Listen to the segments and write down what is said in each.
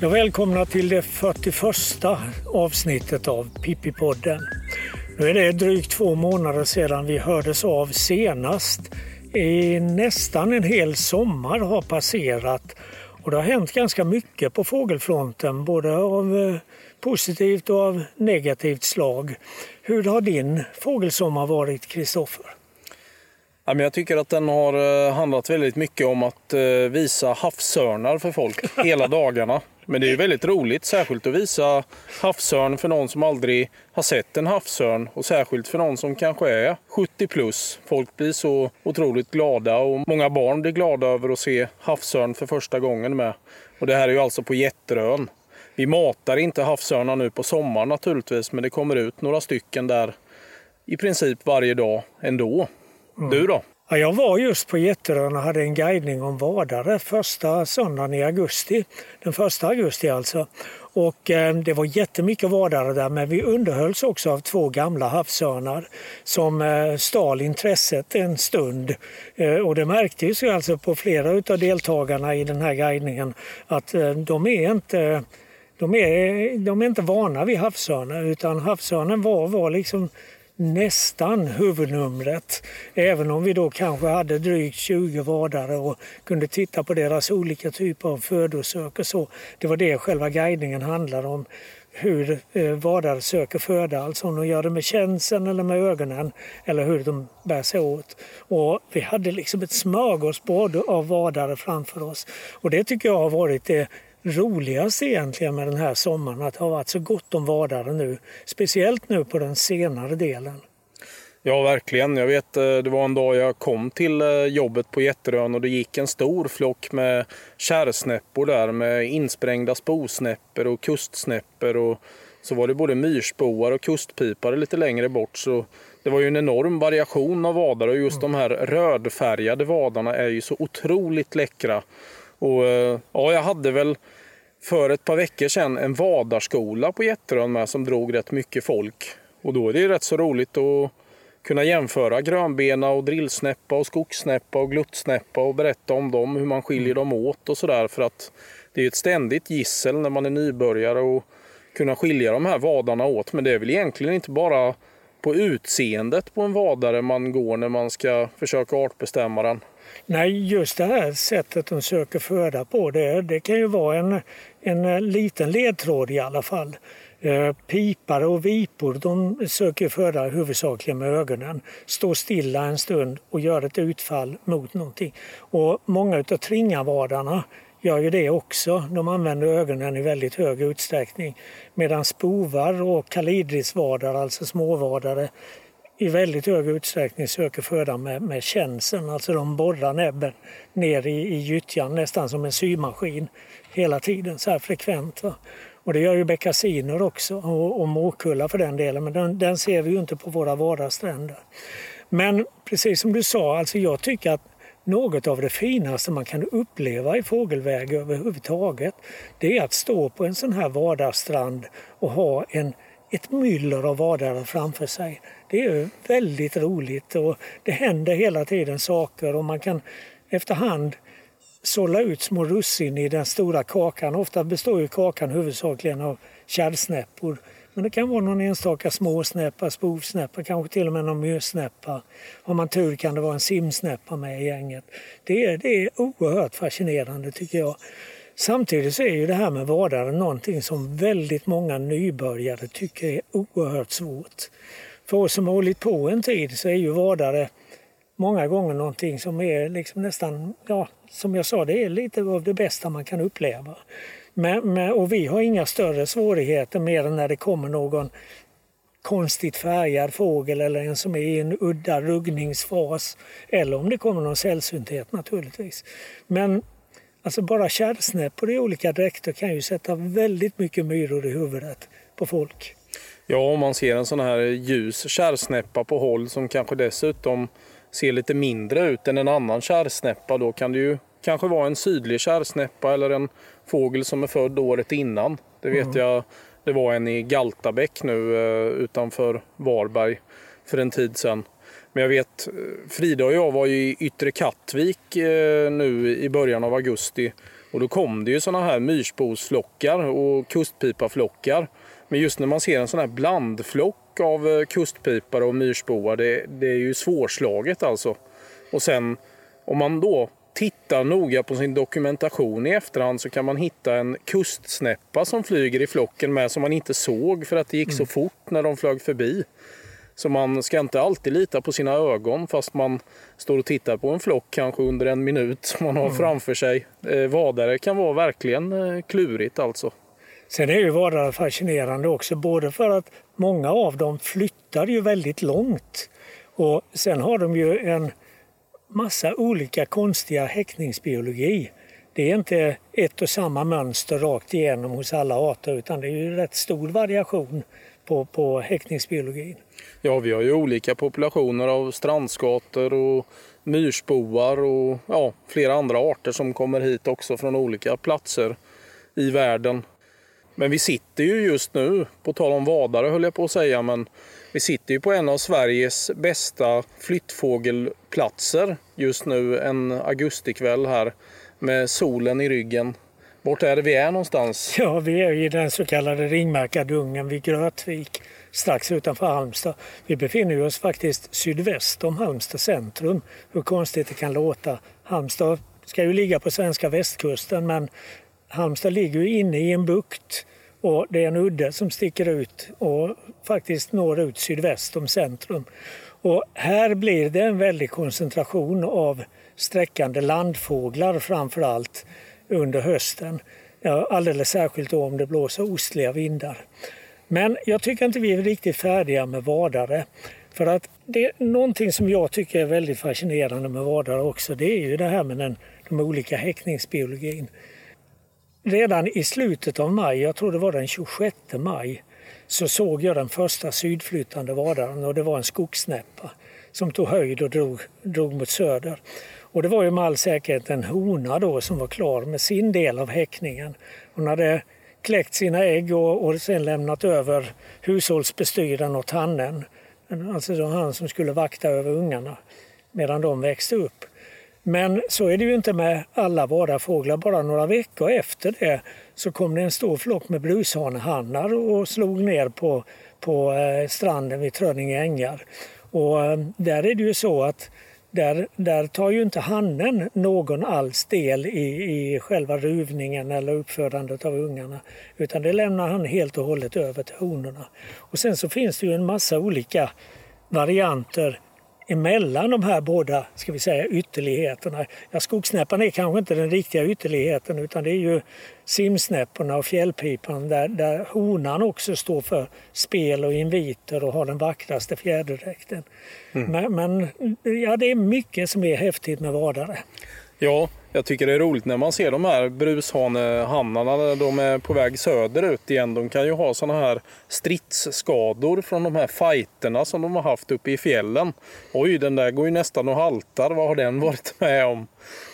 Ja, välkomna till det 41 avsnittet av Pippi-podden. Nu är det drygt två månader sedan vi hördes av senast. I nästan en hel sommar har passerat och det har hänt ganska mycket på fågelfronten, både av eh, positivt och av negativt slag. Hur har din fågelsommar varit, Kristoffer? Jag tycker att den har eh, handlat väldigt mycket om att eh, visa havsörnar för folk hela dagarna. Men det är ju väldigt roligt, särskilt att visa havsörn för någon som aldrig har sett en havsörn och särskilt för någon som kanske är 70 plus. Folk blir så otroligt glada och många barn blir glada över att se havsörn för första gången med. Och det här är ju alltså på Jätterön. Vi matar inte havsörnar nu på sommaren naturligtvis, men det kommer ut några stycken där i princip varje dag ändå. Mm. Du då? Ja, jag var just på Getterön och hade en guidning om vadare första söndagen i augusti. Den första augusti alltså. Och eh, det var jättemycket vadare där men vi underhölls också av två gamla havsörnar som eh, stal intresset en stund. Eh, och det märktes ju alltså på flera av deltagarna i den här guidningen att eh, de är inte de är, de är inte vana vid havsörnar utan havsörnen var, var liksom nästan huvudnumret. Även om vi då kanske hade drygt 20 vadare och kunde titta på deras olika typer av födosök och så. Det var det själva guidningen handlade om. Hur eh, vadare söker föda, alltså om de gör det med känseln eller med ögonen eller hur de bär sig åt. Och vi hade liksom ett smörgåsbord av vadare framför oss. Och det tycker jag har varit det roligast egentligen med den här sommaren att det har varit så gott om vadare nu. Speciellt nu på den senare delen. Ja, verkligen. Jag vet, eh, det var en dag jag kom till eh, jobbet på Jätterön och det gick en stor flock med kärrsnäppor där med insprängda sposnäppor och kustsnäppor och så var det både myrsboar och kustpipare lite längre bort. Så det var ju en enorm variation av vadare och just mm. de här rödfärgade vadarna är ju så otroligt läckra. Och eh, ja, jag hade väl för ett par veckor sedan en vadarskola på Jätterön med som drog rätt mycket folk. Och då är det rätt så roligt att kunna jämföra grönbena och drillsnäppa och skogssnäppa och gluttsnäppa och berätta om dem, hur man skiljer dem åt och sådär. För att det är ett ständigt gissel när man är nybörjare och kunna skilja de här vadarna åt. Men det är väl egentligen inte bara på utseendet på en vadare man går när man ska försöka artbestämma den. Nej, just det här sättet de söker föda på, det, det kan ju vara en, en liten ledtråd i alla fall. Eh, Pipare och vipor de söker föda huvudsakligen med ögonen. Står stilla en stund och gör ett utfall mot någonting. Och många av tringavadarna gör ju det också. De använder ögonen i väldigt hög utsträckning. Medan spovar och kalidrisvadar, alltså småvadare, i väldigt hög utsträckning söker föda med, med känseln. Alltså de borrar näbben ner i, i gyttjan nästan som en symaskin hela tiden, så här frekvent. Va? Och det gör ju beckasiner också och, och morkulla för den delen, men den, den, ser vi ju inte på våra vardagsstränder. Men precis som du sa, alltså jag tycker att något av det finaste man kan uppleva i fågelväg överhuvudtaget, det är att stå på en sån här vardagsstrand och ha en, ett myller av vadare framför sig. Det är väldigt roligt och det händer hela tiden saker och man kan efterhand sålla ut små russin i den stora kakan. Ofta består ju kakan huvudsakligen av kärrsnäppor. Men det kan vara någon enstaka småsnäppa, spovsnäppa, kanske till och med någon myrsnäppa. Har man tur kan det vara en simsnäppa med i gänget. Det är, det är oerhört fascinerande tycker jag. Samtidigt så är ju det här med vadare någonting som väldigt många nybörjare tycker är oerhört svårt. För oss som har hållit på en tid så är ju vadare många gånger någonting som är liksom nästan, ja, som jag sa, det är lite av det bästa man kan uppleva. Men, men, och vi har inga större svårigheter mer än när det kommer någon konstigt färgad fågel eller en som är i en udda ruggningsfas. Eller om det kommer någon sällsynthet naturligtvis. Men alltså bara kärrsnäppor i olika dräkter kan ju sätta väldigt mycket myror i huvudet på folk. Ja, om man ser en sån här ljus kärrsnäppa på håll som kanske dessutom ser lite mindre ut än en annan kärrsnäppa, då kan det ju kanske vara en sydlig kärrsnäppa eller en fågel som är född året innan. Det vet mm. jag Det var en i Galtabäck nu eh, utanför Varberg för en tid sedan. Men jag vet, eh, Frida och jag var i Yttre Kattvik eh, nu i början av augusti och då kom det ju sådana här myrsbosflockar och kustpipaflockar. Men just när man ser en sån här blandflock av kustpipare och myrsboar, det, det är ju svårslaget alltså. Och sen om man då tittar noga på sin dokumentation i efterhand så kan man hitta en kustsnäppa som flyger i flocken med som man inte såg för att det gick mm. så fort när de flög förbi. Så man ska inte alltid lita på sina ögon fast man står och tittar på en flock kanske under en minut som man har mm. framför sig. Eh, vadare kan vara verkligen eh, klurigt alltså. Sen är ju vadare fascinerande också både för att många av dem flyttar ju väldigt långt och sen har de ju en massa olika konstiga häckningsbiologi. Det är inte ett och samma mönster rakt igenom hos alla arter utan det är ju rätt stor variation på, på häckningsbiologin. Ja, vi har ju olika populationer av strandskator och myrsboar och ja, flera andra arter som kommer hit också från olika platser i världen. Men vi sitter ju just nu, på tal om vadare höll jag på att säga, men vi sitter ju på en av Sveriges bästa flyttfågelplatser just nu en augustikväll här med solen i ryggen. Vart är det vi är någonstans? Ja, vi är i den så kallade ringmarkadungen vid Grötvik strax utanför Halmstad. Vi befinner oss faktiskt sydväst om Halmstad centrum. Hur konstigt det kan låta. Halmstad ska ju ligga på svenska västkusten men Halmstad ligger ju inne i en bukt och det är en udde som sticker ut och faktiskt når ut sydväst om centrum. Och här blir det en väldig koncentration av sträckande landfåglar framför allt under hösten. Ja, alldeles särskilt då om det blåser ostliga vindar. Men jag tycker inte vi är riktigt färdiga med vadare. För att det är någonting som jag tycker är väldigt fascinerande med vadare också. Det är ju det här med den, de olika häckningsbiologin. Redan i slutet av maj, jag tror det var den 26 maj, så såg jag den första sydflyttande vadaren och det var en skogssnäppa som tog höjd och drog, drog mot söder. Och det var ju med all säkerhet en hona då som var klar med sin del av häckningen. Och när det kläckt sina ägg och, och sen lämnat över hushållsbestyren åt hannen. Alltså han som skulle vakta över ungarna medan de växte upp. Men så är det ju inte med alla vadarfåglar. Bara några veckor efter det så kom det en stor flock med brushanehannar och slog ner på, på eh, stranden vid Trönninge ängar. Och eh, där är det ju så att där, där tar ju inte hannen någon alls del i, i själva ruvningen eller uppfödandet av ungarna. Utan det lämnar han helt och hållet över till honorna. Och sen så finns det ju en massa olika varianter emellan de här båda ska vi säga, ytterligheterna. Ja, skogssnäppan är kanske inte den riktiga ytterligheten utan det är ju simsnäpporna och fjällpipan där, där honan också står för spel och inviter och har den vackraste fjäderdräkten. Mm. Men, men, ja, det är mycket som är häftigt med vadare. Ja, jag tycker det är roligt när man ser de här brushanehannarna när de är på väg söderut igen. De kan ju ha sådana här stridsskador från de här fighterna som de har haft uppe i fjällen. Oj, den där går ju nästan och haltar. Vad har den varit med om?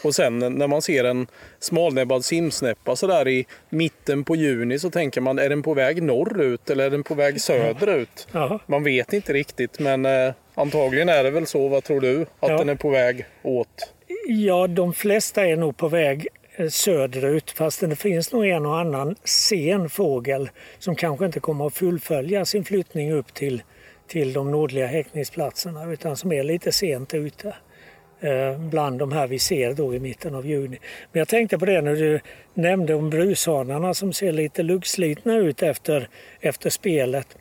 Och sen när man ser en smalnäbbad simsnäppa sådär i mitten på juni så tänker man, är den på väg norrut eller är den på väg söderut? Ja. Man vet inte riktigt men eh, antagligen är det väl så. Vad tror du? Att ja. den är på väg åt? Ja, de flesta är nog på väg eh, söderut fast det finns nog en och annan sen fågel som kanske inte kommer att fullfölja sin flyttning upp till, till de nordliga häckningsplatserna utan som är lite sent ute eh, bland de här vi ser då i mitten av juni. Men jag tänkte på det när du nämnde om brushanarna som ser lite luggslitna ut efter, efter spelet.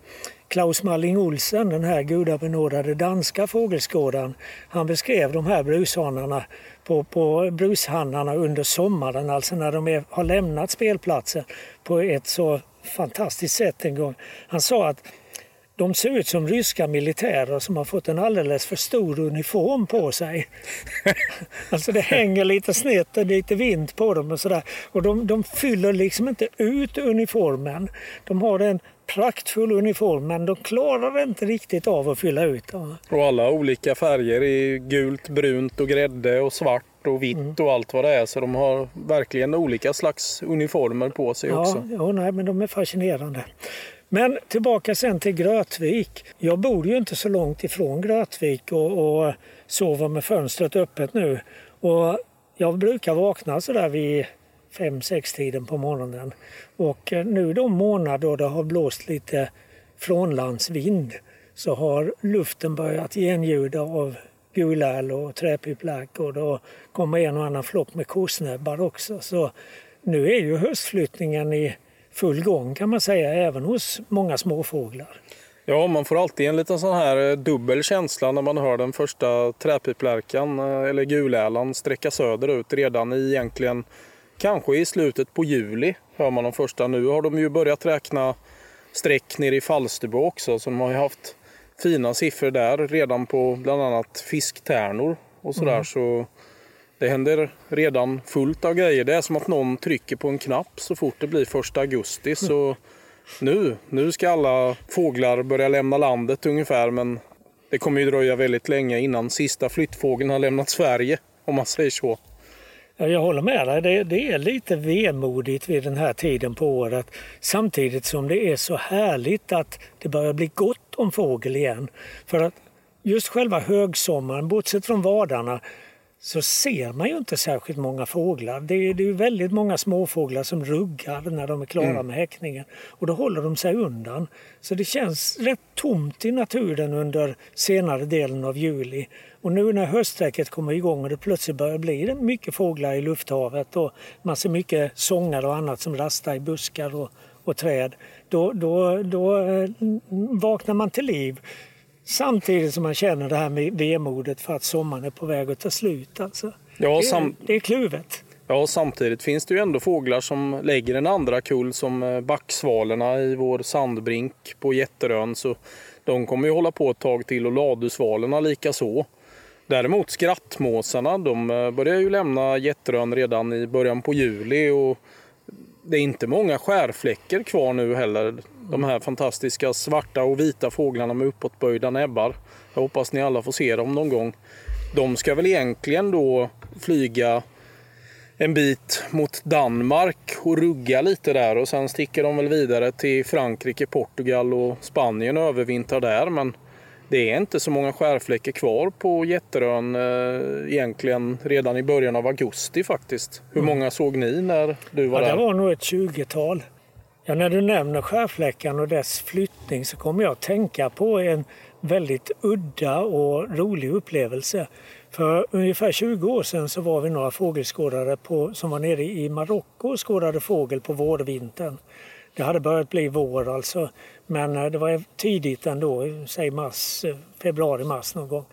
Klaus Malling Olsen, den här gudabenådade danska fågelskådaren, han beskrev de här brushanarna på, på brushannarna under sommaren, alltså när de är, har lämnat spelplatsen på ett så fantastiskt sätt en gång. Han sa att de ser ut som ryska militärer som har fått en alldeles för stor uniform på sig. alltså det hänger lite snett och lite vind på dem och sådär. Och de, de fyller liksom inte ut uniformen. De har en praktfull uniform men de klarar inte riktigt av att fylla ut. Och alla olika färger i gult, brunt och grädde och svart och vitt mm. och allt vad det är. Så de har verkligen olika slags uniformer på sig ja, också. Ja, nej, men de är fascinerande. Men tillbaka sen till Grötvik. Jag bor ju inte så långt ifrån Grötvik och, och sover med fönstret öppet nu. Och jag brukar vakna sådär vid fem sex tiden på morgonen. Och eh, nu de månader då det har blåst lite frånlandsvind så har luften börjat genljuda av gulärl och träpiplack och då kommer en och annan flock med kosnäbbar också. Så nu är ju höstflyttningen i full gång kan man säga, även hos många småfåglar. Ja, man får alltid en liten sån här eh, dubbel känsla när man hör den första träpiplärkan eh, eller gulälan sträcka söderut redan i egentligen kanske i slutet på juli hör man de första. Nu har de ju börjat räkna streck nere i Falsterbo också så de har ju haft fina siffror där redan på bland annat fisktärnor och sådär. Mm. Så det händer redan fullt av grejer. Det är som att någon trycker på en knapp så fort det blir första augusti. Så nu, nu ska alla fåglar börja lämna landet ungefär. Men det kommer ju dröja väldigt länge innan sista flyttfågeln har lämnat Sverige om man säger så. Jag håller med dig. Det, det, är lite vemodigt vid den här tiden på året. Samtidigt som det är så härligt att det börjar bli gott om fågel igen. För att just själva högsommaren, bortsett från vadarna, så ser man ju inte särskilt många fåglar. Det är, det är väldigt många småfåglar som ruggar när de är klara mm. med häckningen. Och då håller de sig undan. Så det känns rätt tomt i naturen under senare delen av juli. Och nu när höststräcket kommer igång och det plötsligt börjar bli mycket fåglar i lufthavet och man ser mycket sångare och annat som rastar i buskar och, och träd. Då, då, då eh, vaknar man till liv. Samtidigt som man känner det här med vemodet för att sommaren är på väg att ta slut. Alltså. Ja, det, det är kluvet. Ja, samtidigt finns det ju ändå fåglar som lägger en andra kull som eh, backsvalorna i vår sandbrink på Jätterön. Så de kommer ju hålla på ett tag till och ladusvalorna lika så. Däremot skrattmåsarna, de eh, börjar ju lämna Jätterön redan i början på juli och det är inte många skärfläckar kvar nu heller. De här fantastiska svarta och vita fåglarna med uppåtböjda näbbar. Jag hoppas ni alla får se dem någon gång. De ska väl egentligen då flyga en bit mot Danmark och rugga lite där och sen sticker de väl vidare till Frankrike, Portugal och Spanien och övervintrar där. Men det är inte så många skärfläckar kvar på Jätterön eh, egentligen redan i början av augusti faktiskt. Hur mm. många såg ni när du var ja, där? Det var nog ett 20-tal. Ja, när du nämner skärfläckan och dess flyttning så kommer jag att tänka på en väldigt udda och rolig upplevelse. För ungefär 20 år sedan så var vi några fågelskådare på, som var nere i Marocko och skådade fågel på vårvintern. Det hade börjat bli vår alltså, men eh, det var tidigt ändå, säg mars, eh, februari, mars någon gång.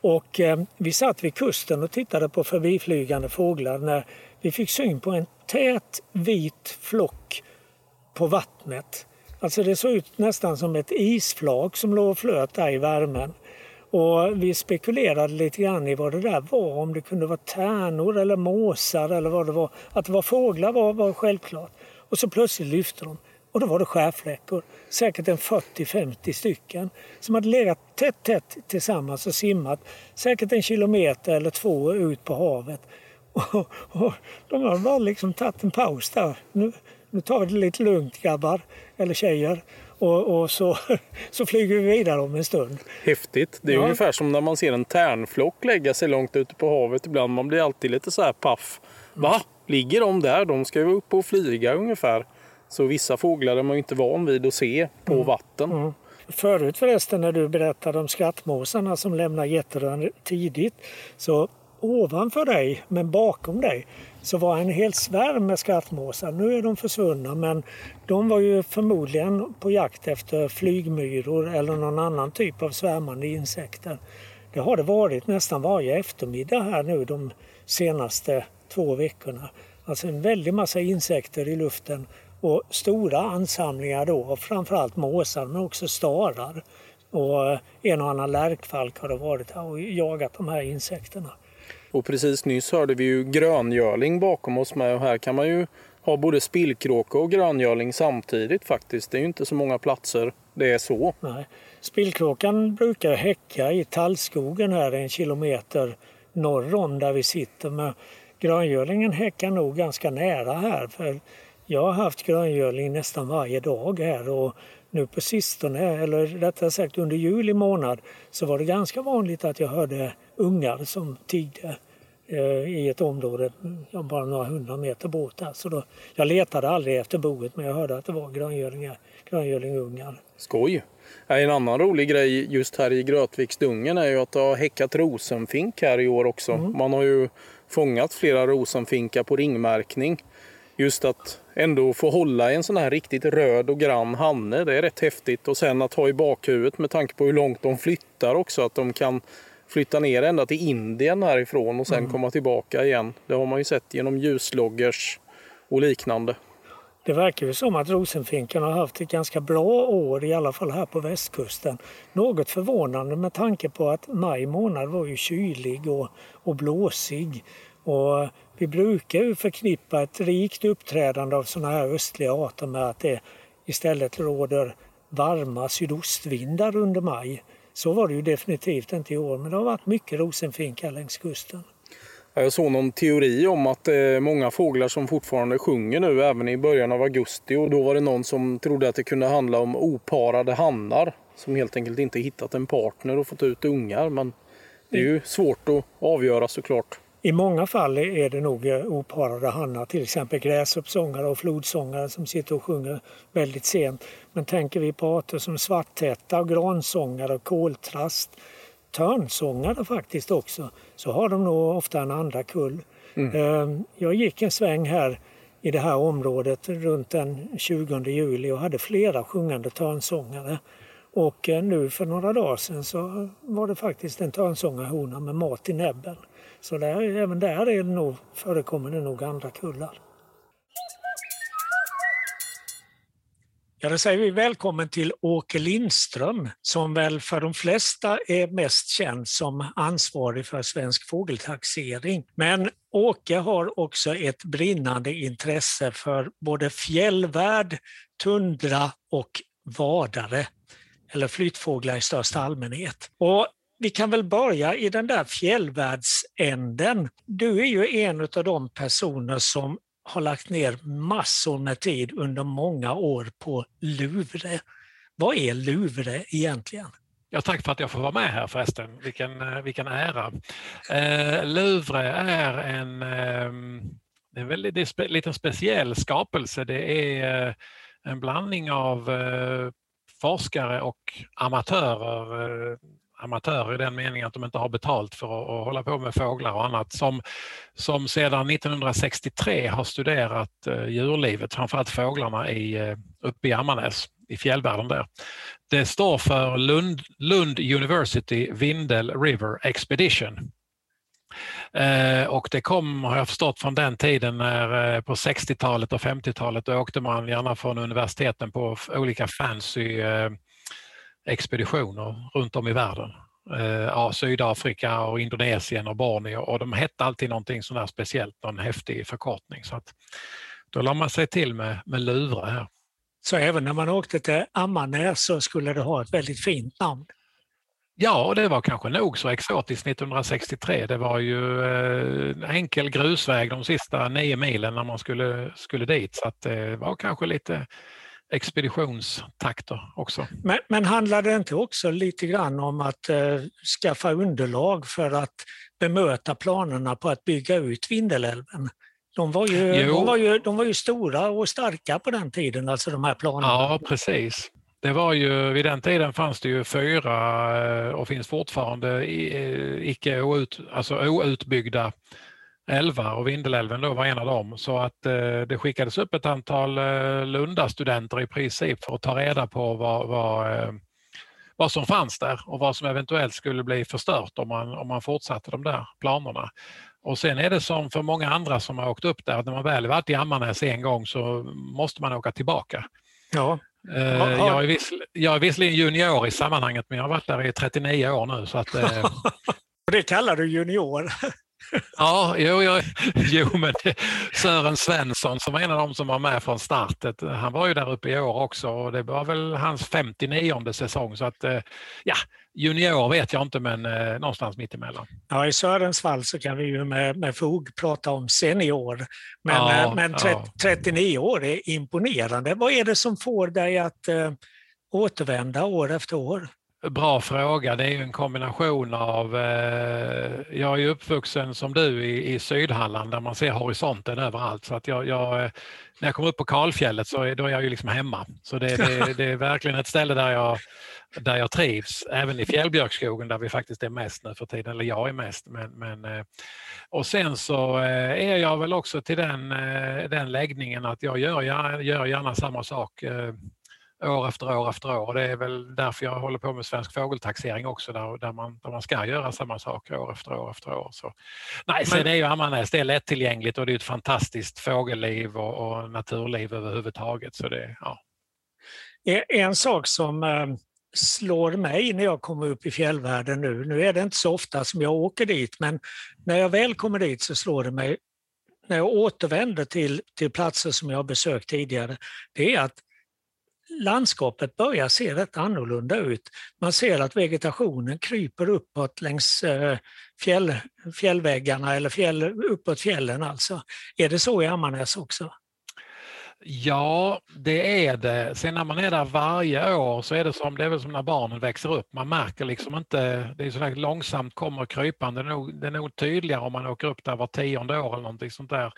Och eh, vi satt vid kusten och tittade på förbiflygande fåglar när vi fick syn på en tät vit flock på vattnet. Alltså det såg ut nästan som ett isflak som låg och flöt där i värmen. Och vi spekulerade lite grann i vad det där var, om det kunde vara tärnor eller måsar eller vad det var. Att det var fåglar var, var självklart. Och så plötsligt lyfte de och då var det skärfläckor, säkert en 40-50 stycken som hade legat tätt, tätt tillsammans och simmat säkert en kilometer eller två ut på havet. Och, och de hade bara liksom tagit en paus där. Nu, nu tar vi det lite lugnt grabbar, eller tjejer. Och, och, så, så flyger vi vidare om en stund. Häftigt. Det är ja. ungefär som när man ser en tärnflock lägga sig långt ute på havet ibland. Man blir alltid lite så här paff. Va? Ligger de där? De ska ju upp och flyga ungefär. Så vissa fåglar är man ju inte van vid att se på mm. vatten. Mm. Förut förresten när du berättade om skrattmåsarna som lämnar Jätterön tidigt så ovanför dig, men bakom dig, så var en hel svärm med skrattmåsar. Nu är de försvunna men de var ju förmodligen på jakt efter flygmyror eller någon annan typ av svärmande insekter. Det har det varit nästan varje eftermiddag här nu de senaste två veckorna. Alltså en väldig massa insekter i luften och stora ansamlingar då framförallt måsar men också starar. Och en och annan lärkfalk har det varit här och jagat de här insekterna. Och precis nyss hörde vi ju gröngöling bakom oss med och här kan man ju ha både spillkråka och gröngöling samtidigt faktiskt. Det är ju inte så många platser det är så. Nej. Spillkråkan brukar häcka i tallskogen här en kilometer norr om där vi sitter. Men gröngölingen häckar nog ganska nära här. För jag har haft gröngöling nästan varje dag här och nu på sistone, eller rättare sagt under juli månad, så var det ganska vanligt att jag hörde ungar som tiggde eh, i ett område bara några hundra meter bort. Så då, jag letade aldrig efter boet men jag hörde att det var gröngölingungar. Skoj! En annan rolig grej just här i Grötviksdungen är ju att det har häckat rosenfink här i år också. Mm. Man har ju fångat flera rosenfinkar på ringmärkning. Just att ändå få hålla en sån här riktigt röd och grann hanne, det är rätt häftigt. Och sen att ha i bakhuvudet med tanke på hur långt de flyttar också, att de kan flytta ner ända till Indien härifrån och sen mm. komma tillbaka igen. Det har man ju sett genom ljusloggers och liknande. Det verkar ju som att rosenfinken har haft ett ganska bra år, i alla fall här på västkusten. Något förvånande med tanke på att maj månad var ju kylig och, och blåsig. Och vi brukar ju förknippa ett rikt uppträdande av sådana här östliga arter med att det istället råder varma sydostvindar under maj. Så var det ju definitivt inte i år, men det har varit mycket rosenfinkar längs kusten. Jag såg någon teori om att det är många fåglar som fortfarande sjunger nu även i början av augusti och då var det någon som trodde att det kunde handla om oparade hannar som helt enkelt inte hittat en partner och fått ut ungar. Men det är ju svårt att avgöra såklart. I många fall är det nog eh, oparade hannar, till exempel gräsuppsångare och flodsångare som sitter och sjunger väldigt sent. Men tänker vi på arter som svarttätta, gransångare och koltrast, törnsångare faktiskt också, så har de nog ofta en andra kull. Mm. Ehm, jag gick en sväng här i det här området runt den 20 juli och hade flera sjungande törnsångare. Och eh, nu för några dagar sedan så var det faktiskt en törnsångarhona med mat i näbben. Så där, även där är det nog, förekommer det nog andra kullar. Ja, då säger vi välkommen till Åke Lindström som väl för de flesta är mest känd som ansvarig för Svensk fågeltaxering. Men Åke har också ett brinnande intresse för både fjällvärld, tundra och vadare, eller flyttfåglar i största allmänhet. Och vi kan väl börja i den där fjällvärldsänden. Du är ju en av de personer som har lagt ner massor med tid under många år på Luvre. Vad är Luvre egentligen? Ja, tack för att jag får vara med här förresten. Vilken, eh, vilken ära. Eh, Luvre är en, eh, en väldigt spe, liten speciell skapelse. Det är eh, en blandning av eh, forskare och amatörer eh, amatörer i den meningen att de inte har betalt för att, att hålla på med fåglar och annat som, som sedan 1963 har studerat eh, djurlivet, framförallt fåglarna i, eh, uppe i Ammarnäs i fjällvärlden där. Det står för Lund, Lund University Vindel River Expedition. Eh, och det kom, har jag förstått, från den tiden när eh, på 60-talet och 50-talet då åkte man gärna från universiteten på olika fancy eh, expeditioner runt om i världen. Eh, ja, Sydafrika och Indonesien och Borneo och de hette alltid någonting sådär speciellt, någon häftig förkortning. Så att, då la man sig till med, med Luvre här. Så även när man åkte till Ammarnäs så skulle det ha ett väldigt fint namn? Ja, det var kanske nog så exotiskt 1963. Det var ju en eh, enkel grusväg de sista nio milen när man skulle, skulle dit så att det var kanske lite expeditionstakter också. Men, men handlar det inte också lite grann om att eh, skaffa underlag för att bemöta planerna på att bygga ut Vindelälven? De var, ju, de, var ju, de var ju stora och starka på den tiden, alltså de här planerna. Ja, precis. Det var ju, vid den tiden fanns det ju fyra eh, och finns fortfarande eh, icke out, alltså outbyggda älvar och Vindelälven då var en av dem. Så att eh, det skickades upp ett antal eh, Lundastudenter i princip för att ta reda på vad, vad, eh, vad som fanns där och vad som eventuellt skulle bli förstört om man, om man fortsatte de där planerna. Och sen är det som för många andra som har åkt upp där, att när man väl varit i Ammarnäs en gång så måste man åka tillbaka. Ja. Eh, jag, är viss, jag är visserligen junior i sammanhanget men jag har varit där i 39 år nu. Så att, det kallar du junior? Ja, jo, jo, jo men Sören Svensson som var en av de som var med från startet, han var ju där uppe i år också och det var väl hans 59 säsong så att eh, ja, junior vet jag inte men eh, någonstans mittemellan. Ja, i Sörens fall så kan vi ju med, med fog prata om senior. Men, ja, eh, men 30, ja. 39 år är imponerande. Vad är det som får dig att återvända år efter år? Bra fråga. Det är ju en kombination av... Eh, jag är uppvuxen som du i, i Sydhalland där man ser horisonten överallt. Så att jag, jag, eh, när jag kommer upp på Kalfjället så är, då är jag ju liksom hemma. Så det, det, det, är verkligen ett ställe där jag, där jag trivs. Även i fjällbjörkskogen där vi faktiskt är mest nu för tiden, eller jag är mest. Men, men, eh, och sen så eh, är jag väl också till den, eh, den läggningen att jag gör, jag gör gärna samma sak eh, år efter år efter år. Det är väl därför jag håller på med svensk fågeltaxering också där, där, man, där man ska göra samma sak år efter år efter år. Så. Nej, Men... sen är ju Ammarnäs det är lättillgängligt och det är ett fantastiskt fågelliv och, och naturliv överhuvudtaget. Så det, ja. En sak som eh, slår mig när jag kommer upp i fjällvärlden nu, nu är det inte så ofta som jag åker dit, men när jag väl kommer dit så slår det mig när jag återvänder till, till platser som jag har besökt tidigare, det är att landskapet börjar se rätt annorlunda ut. Man ser att vegetationen kryper uppåt längs eh, fjäll, fjällväggarna eller fjäll, uppåt fjällen alltså. Är det så i Ammarnäs också? Ja, det är det. Sen när man är där varje år så är det som, det är väl som när barnen växer upp. Man märker liksom inte, det är så långsamt kommer krypande. Det är, nog, det är nog tydligare om man åker upp där var tionde år eller någonting sånt där.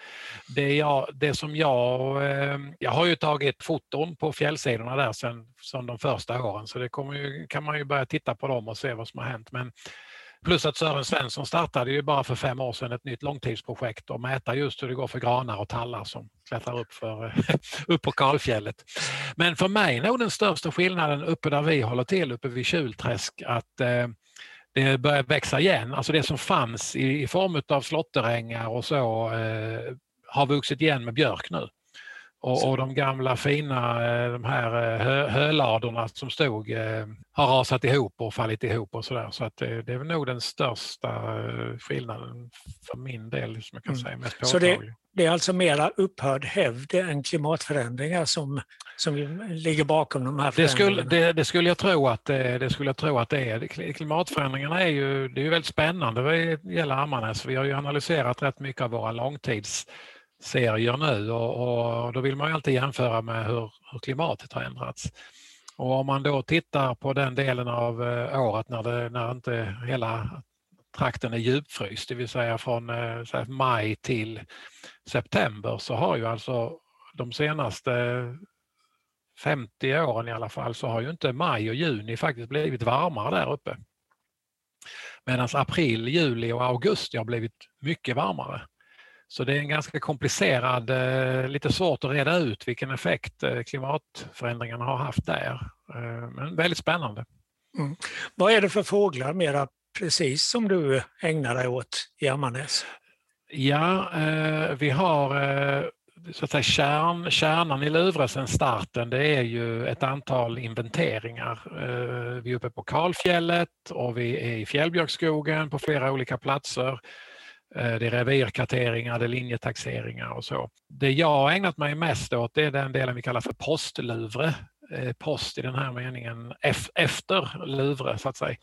Det, jag, det som jag, ehm, jag har ju tagit foton på fjällsidorna där sen, som de första åren så det kommer ju, kan man ju börja titta på dem och se vad som har hänt. Men Plus att Sören Svensson startade ju bara för fem år sedan ett nytt långtidsprojekt och mäta just hur det går för granar och tallar som klättrar upp, för, upp på kalfjället. Men för mig är nog den största skillnaden uppe där vi håller till, uppe vid Kjulträsk, att eh, det börjar växa igen. Alltså det som fanns i, i form av slåtterängar och så eh, har vuxit igen med björk nu. Och, och, de gamla fina eh, de här eh, hö, höladorna som stod eh, har rasat ihop och fallit ihop och sådär. Så att det, det är nog den största skillnaden för min del som jag kan mm. säga mest Så det, det, är alltså mera upphörd hävd än klimatförändringar som, som ligger bakom de här förändringarna? Det skulle, det, det skulle jag tro att det, skulle jag tro att det är. Klimatförändringarna är ju, det är ju väldigt spännande vad gäller Ammarnäs. Vi har ju analyserat rätt mycket av våra långtids serier nu och, och, då vill man ju alltid jämföra med hur, hur, klimatet har ändrats. Och om man då tittar på den delen av eh, året när, det, när inte hela trakten är djupfryst, det vill säga från eh, maj till september, så har ju alltså de senaste 50 åren i alla fall så har ju inte maj och juni faktiskt blivit varmare där uppe. Medan april, juli och augusti har blivit mycket varmare. Så det är en ganska komplicerad, eh, lite svårt att reda ut vilken effekt eh, klimatförändringarna har haft där. Eh, men väldigt spännande. Mm. Vad är det för fåglar mera precis som du ägnar dig åt i Ammarnäs? Ja, vi har så att säga, kärn, kärnan i Luvre sen starten det är ju ett antal inventeringar. Vi är uppe på Kalfjället och vi är i fjällbjörkskogen på flera olika platser. Eh, det är revirkarteringar, det är linjetaxeringar och så. Det jag har ägnat mig mest åt det är den delen vi kallar för postluvre. Eh, post i den här meningen efter luvre så att säga.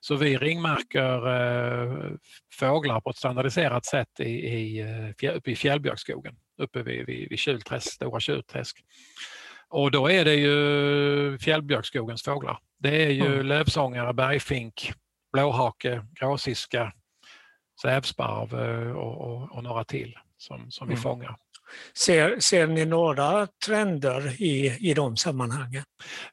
Så vi ringmärker eh, fåglar på ett standardiserat sätt i, i, uppe i fjällbjörkskogen, uppe vid, vid, vid Kjulträsk, Stora Kjulträsk. Och då är det ju fjällbjörkskogens fåglar. Det är ju mm. lövsångare, bergfink, blåhake, gråsiska, sävsparv eh, och, och, och, några till som, som vi mm. fångar. Ser, ser ni några trender i, i de sammanhangen?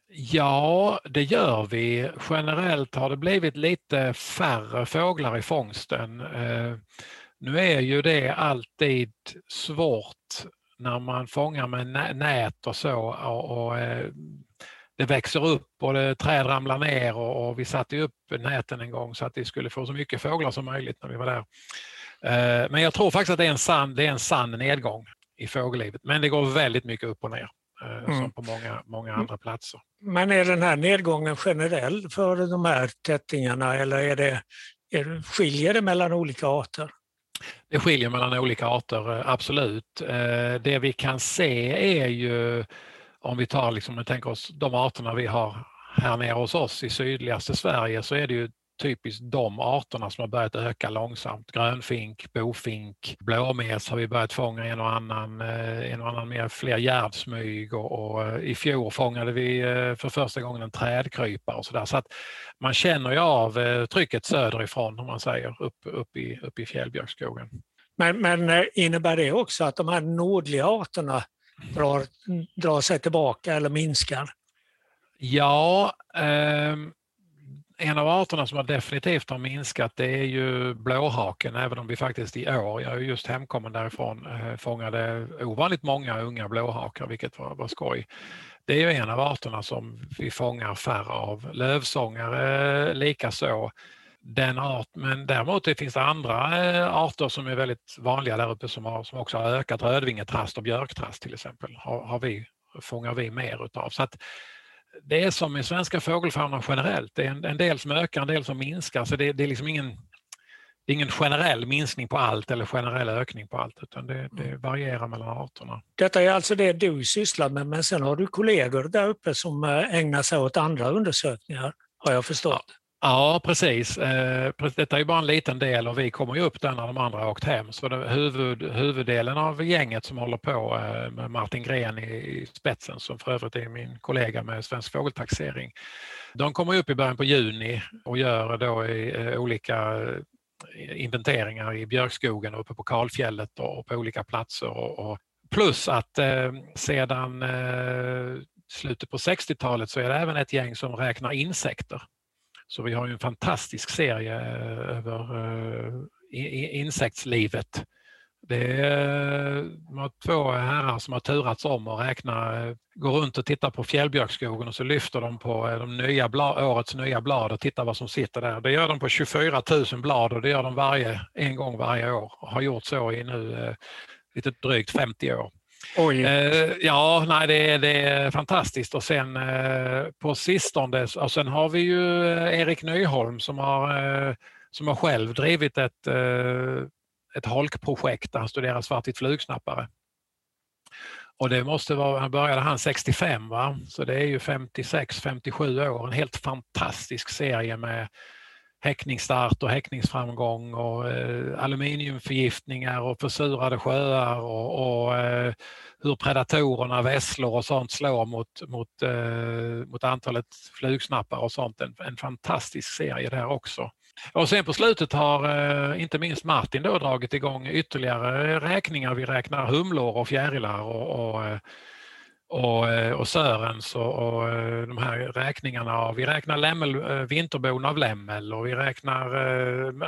Ja, det gör vi. Generellt har det blivit lite färre fåglar i fångsten. Eh, nu är ju det alltid svårt när man fångar med nät och så och, och eh, det växer upp och det, träd ramlar ner och, och, vi satte upp näten en gång så att vi skulle få så mycket fåglar som möjligt när vi var där. Eh, men jag tror faktiskt att det är en sann, det är en sann nedgång i fågellivet. Men det går väldigt mycket upp och ner eh, mm. som på många, många andra platser. Men är den här nedgången generell för de här tättingarna eller är det, är, skiljer det mellan olika arter? Det skiljer mellan olika arter, absolut. Det vi kan se är ju, om vi tar liksom, tänker oss de arterna vi har här nere hos oss i sydligaste Sverige så är det ju typiskt de arterna som har börjat öka långsamt. Grönfink, bofink, blåmes har vi börjat fånga en och annan, eh, en och annan mer, fler gärdsmyg och, och, eh, i fjol fångade vi eh, för första gången en trädkrypare och sådär. Så att man känner ju av trycket söderifrån om man säger upp, upp, i, upp i fjällbjörkskogen. Men, men innebär det också att de här nordliga arterna drar, drar sig tillbaka eller minskar? Ja, eh, en av arterna som har definitivt har minskat det är ju blåhaken, även om vi faktiskt i år, jag är just hemkommen därifrån, eh, fångade ovanligt många unga blåhakar, vilket var, var skoj. Det är ju en av arterna som vi fångar färre av. Lövsångare likaså. Den art, men däremot det finns andra eh, arter som är väldigt vanliga där uppe som, har, som också har ökat. Rödvingetrast och björktrast till exempel har, har vi, fångar vi mer utav. Så att, det är som i svenska fågelfaunan generellt. Det är en, en, del som ökar, en del som minskar. Så det, det är liksom ingen, det är ingen generell minskning på allt eller generell ökning på allt, utan det, det mm. varierar mellan arterna. Detta är alltså det du sysslar med, men sen har du kollegor där uppe som eh, ägnar sig åt andra undersökningar, har jag förstått. Ja. Ja, eh, precis. Detta är bara en liten del och vi kommer ju upp där när de andra har åkt hem. Så det, huvud, huvuddelen av gänget som håller på eh, med Martin Gren i spetsen, som för övrigt är min kollega med Svensk fågeltaxering, de kommer upp i början på juni och gör då i, eh, olika inventeringar i björkskogen och uppe på kalfjället och på olika platser. Och, plus att sedan slutet på 60-talet så är det även ett gäng som räknar insekter. Så vi har ju en fantastisk serie eh, över eh, insektslivet. Det är två herrar som har turats om och räkna, eh, går runt och tittar på fjällbjörkskogen och så lyfter de på de nya blad, årets nya blad och tittar vad som sitter där. Det gör de på 24 000 blad och det gör de varje, en gång varje år och har gjort så i nu lite drygt 50 år. Oj. Eh, ja, nej, det, är, det är fantastiskt. Och sen eh, på sistone, och sen har vi ju eh, Erik Nyholm som har, eh, som har själv drivit ett, eh, ett holkprojekt där han studerar svartvit flugsnappare. Och det måste vara, han började han 65 va? så det är ju 56-57 år, en helt fantastisk serie med häckningsstart och häckningsframgång och eh, aluminiumförgiftningar och försurade sjöar och, och eh, hur predatorerna, vesslor och sånt slår mot, mot, eh, mot antalet flugsnappar och sånt. En, en fantastisk serie där också. Och sen på slutet har eh, inte minst Martin då dragit igång ytterligare räkningar. Vi räknar humlor och fjärilar och, och eh, och, eh, och Sörens och, och, eh, de här räkningarna. Vi räknar lämmel, eh, vinterbon av lämmel och vi räknar,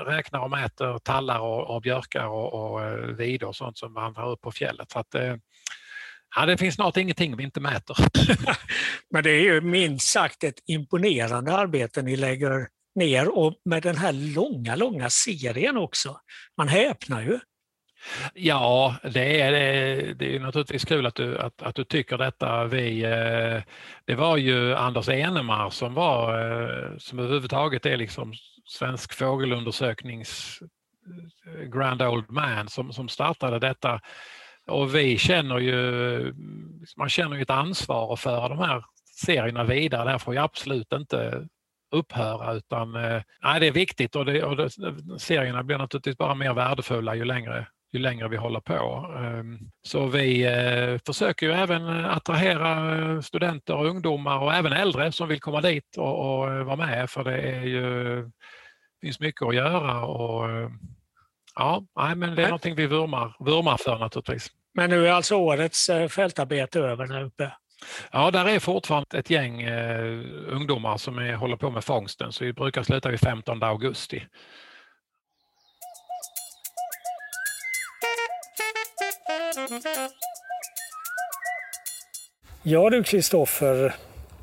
räknar och mäter tallar och, och björkar och, och vidor och sånt som vandrar upp på fjället. Så att, ja, det finns snart ingenting vi inte mäter. Men det är ju minst sagt ett imponerande arbete ni lägger ner och med den här långa, långa serien också. Man häpnar ju. Ja, det är, det är naturligtvis kul att du, att, att du tycker detta. Vi, eh, det var ju Anders Enemar som var, eh, som överhuvudtaget är liksom svensk fågelundersöknings eh, grand old man som, som startade detta. Och vi känner ju, liksom, man känner ju ett ansvar att föra de här serierna vidare. Det här får ju absolut inte upphöra utan nej, det är viktigt och, det, och det, serierna blir naturligtvis bara mer värdefulla ju längre ju längre vi håller på. Ehm, så vi eh, försöker ju även attrahera eh, studenter och ungdomar och även äldre som vill komma dit och, och eh, vara med för det är ju, finns mycket att göra. Och, ja, men det är någonting vi vurmar, vurmar för naturligtvis. Men nu är alltså årets fältarbete över där uppe? Ja, där är fortfarande ett gäng eh, ungdomar som är, håller på med fångsten, så vi brukar sluta vid 15 augusti. Ja du Kristoffer,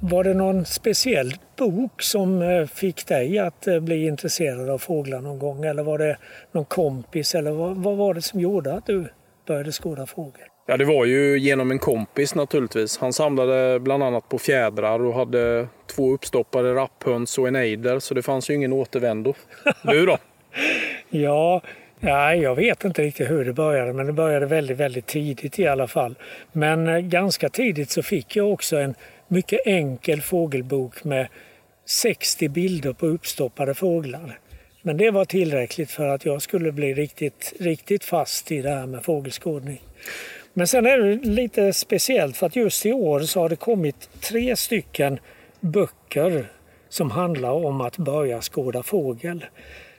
var det någon speciell bok som eh, fick dig att eh, bli intresserad av fåglar någon gång? Eller var det någon kompis? Eller vad, vad var det som gjorde att du började skåda fågel? Ja, det var ju genom en kompis naturligtvis. Han samlade bland annat på fjädrar och hade två uppstoppade rapphöns och en ejder, så det fanns ju ingen återvändo. Du då? ja, Ja, jag vet inte riktigt hur det började, men det började väldigt, väldigt tidigt i alla fall. Men eh, ganska tidigt så fick jag också en mycket enkel fågelbok med 60 bilder på uppstoppade fåglar. Men det var tillräckligt för att jag skulle bli riktigt, riktigt fast i det här med fågelskådning. Men sen är det lite speciellt för att just i år så har det kommit tre stycken böcker som handlar om att börja skåda fågel.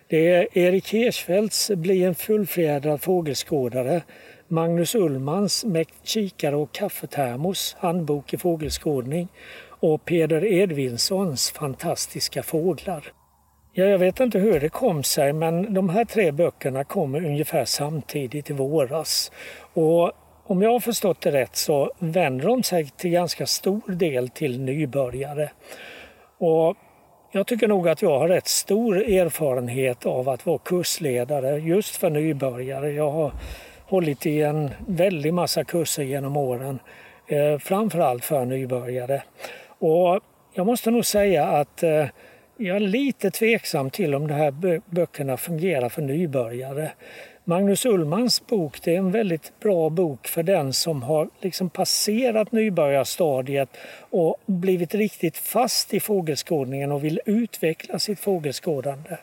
Det är Erik Hirschfeldts Bli en fullfjädrad fågelskådare, Magnus Ullmans med kikare och kaffetermos, handbok i fågelskådning och Peder Edvinssons Fantastiska fåglar. Ja, jag vet inte hur det kom sig men de här tre böckerna kom ungefär samtidigt i våras. Och om jag har förstått det rätt så vänder de sig till ganska stor del till nybörjare. Och jag tycker nog att jag har rätt stor erfarenhet av att vara kursledare just för nybörjare. Jag har hållit i en väldig massa kurser genom åren, eh, framförallt för nybörjare. Och jag måste nog säga att eh, jag är lite tveksam till om de här böckerna fungerar för nybörjare. Magnus Ullmans bok det är en väldigt bra bok för den som har liksom passerat nybörjarstadiet och blivit riktigt fast i fågelskådningen och vill utveckla sitt fågelskådande.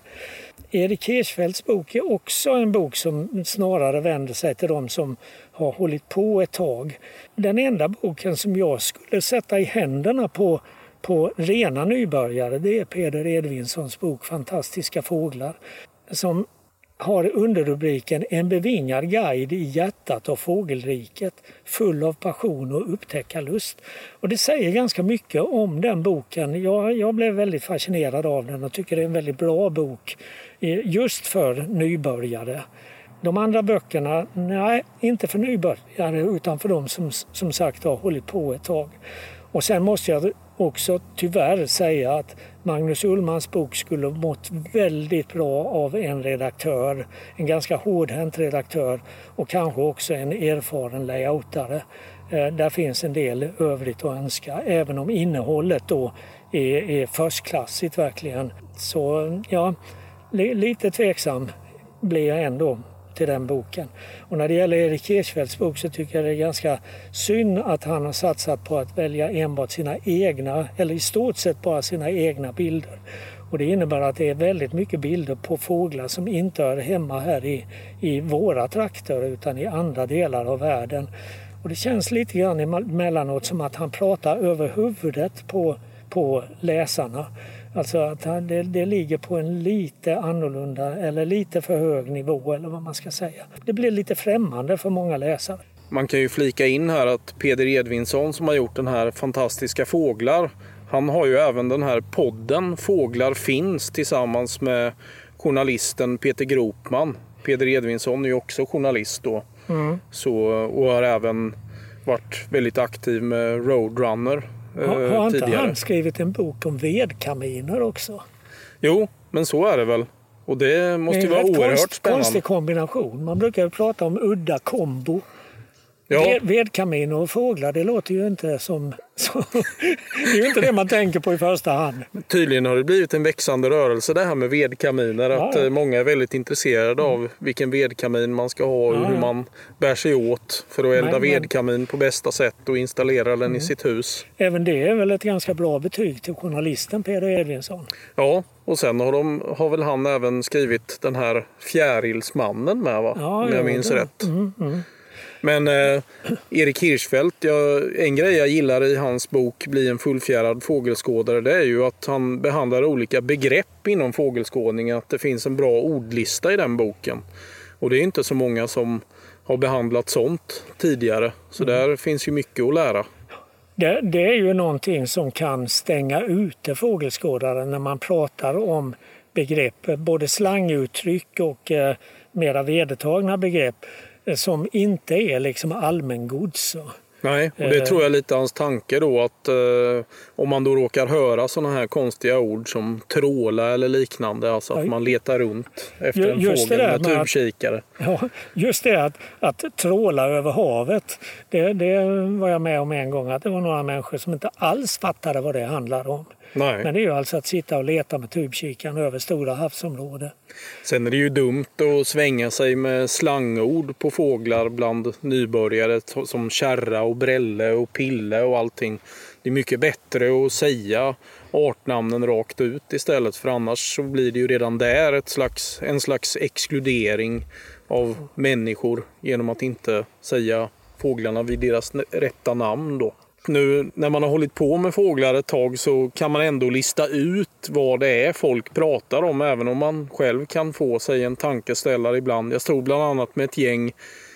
Erik Hirschfeldts bok är också en bok som snarare vänder sig till de som har hållit på ett tag. Den enda boken som jag skulle sätta i händerna på på rena nybörjare det är Peder Edvinssons bok Fantastiska fåglar som har underrubriken En bevingad guide i hjärtat av fågelriket full av passion och upptäckarlust. Och det säger ganska mycket om den boken. Jag, jag blev väldigt fascinerad av den och tycker det är en väldigt bra bok eh, just för nybörjare. De andra böckerna, nej, inte för nybörjare utan för de som som sagt har hållit på ett tag. Och sen måste jag också tyvärr säga att Magnus Ullmans bok skulle mått väldigt bra av en redaktör, en ganska hårdhänt redaktör och kanske också en erfaren layoutare. Eh, där finns en del övrigt att önska, även om innehållet då är, är förstklassigt verkligen. Så ja, lite tveksam blir jag ändå till den boken. Och när det gäller Erik Hirschfeldts bok så tycker jag det är ganska synd att han har satsat på att välja enbart sina egna, eller i stort sett bara sina egna bilder. Och det innebär att det är väldigt mycket bilder på fåglar som inte hör hemma här i, i våra trakter utan i andra delar av världen. Och det känns lite grann emellanåt som att han pratar över huvudet på, på läsarna. Alltså att det, det ligger på en lite annorlunda eller lite för hög nivå eller vad man ska säga. Det blir lite främmande för många läsare. Man kan ju flika in här att Peder Edvinsson som har gjort den här Fantastiska fåglar han har ju även den här podden Fåglar finns tillsammans med journalisten Peter Gropman. Peder Edvinsson är ju också journalist då. Mm. Så, och har även varit väldigt aktiv med Roadrunner har, har inte tidigare. han skrivit en bok om vedkaminer också? Jo, men så är det väl. Och det måste ju vara oerhört konst, spännande. konstig kombination. Man brukar ju prata om udda kombo. Ja. vedkaminer och fåglar, det låter ju inte som... som det är ju inte det man tänker på i första hand. Tydligen har det blivit en växande rörelse det här med vedkaminer. Ja, att ja. Eh, många är väldigt intresserade mm. av vilken vedkamin man ska ha och ja, hur man bär sig åt för att elda men, vedkamin på bästa sätt och installera den mm. i sitt hus. Även det är väl ett ganska bra betyg till journalisten Peder Edvinsson? Ja, och sen har, de, har väl han även skrivit den här Fjärilsmannen med va? Om jag minns rätt. Mm, mm. Men eh, Erik Hirschfeldt, jag, en grej jag gillar i hans bok Bli en fullfjärad fågelskådare det är ju att han behandlar olika begrepp inom fågelskådning. Att det finns en bra ordlista i den boken. Och det är inte så många som har behandlat sånt tidigare. Så mm. där finns ju mycket att lära. Det, det, är ju någonting som kan stänga ute fågelskådaren när man pratar om begrepp, både slanguttryck och eh, mera vedertagna begrepp som inte är liksom allmängods. Nej, och det Eh. tror jag är lite hans tanke då att eh, om man då råkar höra sådana här konstiga ord som tråla eller liknande, alltså att man letar runt efter Ju- en fågel med tubkikare. Ja, just det att, att tråla över havet. Det, det var jag med om en gång att det var några människor som inte alls fattade vad det handlade om. Nej. Men det är ju alltså att sitta och leta med tubkikaren över stora havsområden. Sen är det ju dumt att svänga sig med slangord på fåglar bland nybörjare som kärra och brälle och pille och allting. Det är mycket bättre att säga artnamnen rakt ut istället för annars så blir det ju redan där ett slags, en slags exkludering av människor genom att inte säga fåglarna vid deras rätta namn då. Nu när man har hållit på med fåglar ett tag så kan man ändå lista ut vad det är folk pratar om även om man själv kan få sig en tankeställare ibland. Jag stod bland annat med ett gäng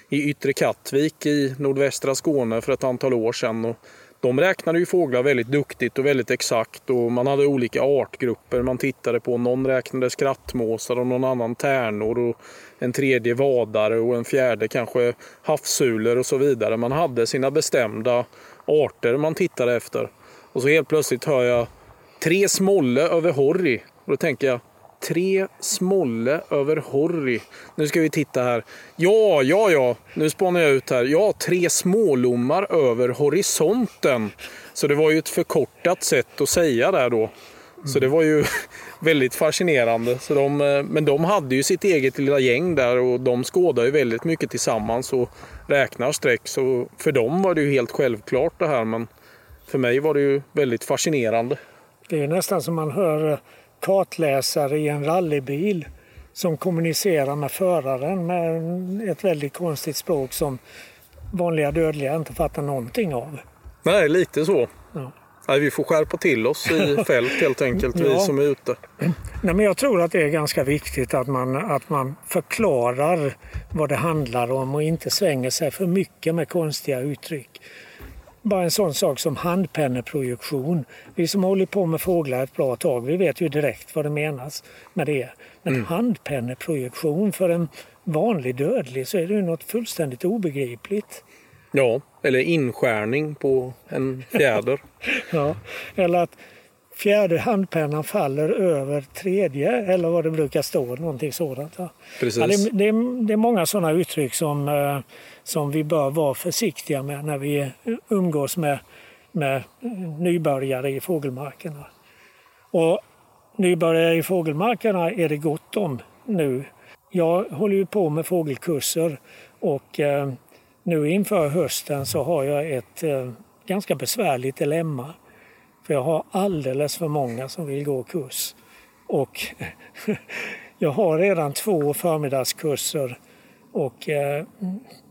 i Yttre Kattvik i nordvästra Skåne för ett antal år sedan. Och de räknade ju fåglar väldigt duktigt och väldigt exakt och man hade olika artgrupper man tittade på. Någon räknade skrattmåsar och någon annan tärnor och en tredje vadare och en fjärde kanske havssulor och så vidare. Man hade sina bestämda arter man tittade efter. Och så helt plötsligt hör jag tre smolle över horry. Och då tänker jag tre smolle över horry. Nu ska vi titta här. Ja, ja, ja. Nu spanar jag ut här. Ja, tre smålommar över horisonten. Så det var ju ett förkortat sätt att säga där då. Så det var ju väldigt fascinerande. Så de, eh, men de hade ju sitt eget lilla gäng där och de skådar ju väldigt mycket tillsammans och räknar streck. Så för dem var det ju helt självklart det här. Men för mig var det ju väldigt fascinerande. Det är nästan som man hör kartläsare i en rallybil som kommunicerar med föraren med ett väldigt konstigt språk som vanliga dödliga inte fattar någonting av. Nej, lite så. Ja. Nej, vi får skärpa till oss i fält helt enkelt, vi Ja. som är ute. Nej, men jag tror att det är ganska viktigt att man, att man förklarar vad det handlar om och inte svänger sig för mycket med konstiga uttryck. Bara en sån sak som handpenneprojektion. Vi som hållit på med fåglar ett bra tag, vi vet ju direkt vad det menas med det. Men handpenneprojektion för en vanlig dödlig så är det ju något fullständigt obegripligt. Ja, eller inskärning på en fjäder. Ja. Eller att fjärde handpennan faller över tredje eller vad det brukar stå, någonting sådant. Ja. Precis. Ja, det, är- det, det är många sådana uttryck som, eh, som vi bör vara försiktiga med när vi umgås med, med nybörjare i fågelmarkerna. Och nybörjare i fågelmarkerna är det gott om nu. Jag håller ju på med fågelkurser och eh, nu inför hösten så har jag ett eh, ganska besvärligt dilemma. För jag har alldeles för många som vill gå kurs. Och jag har redan två förmiddagskurser och eh,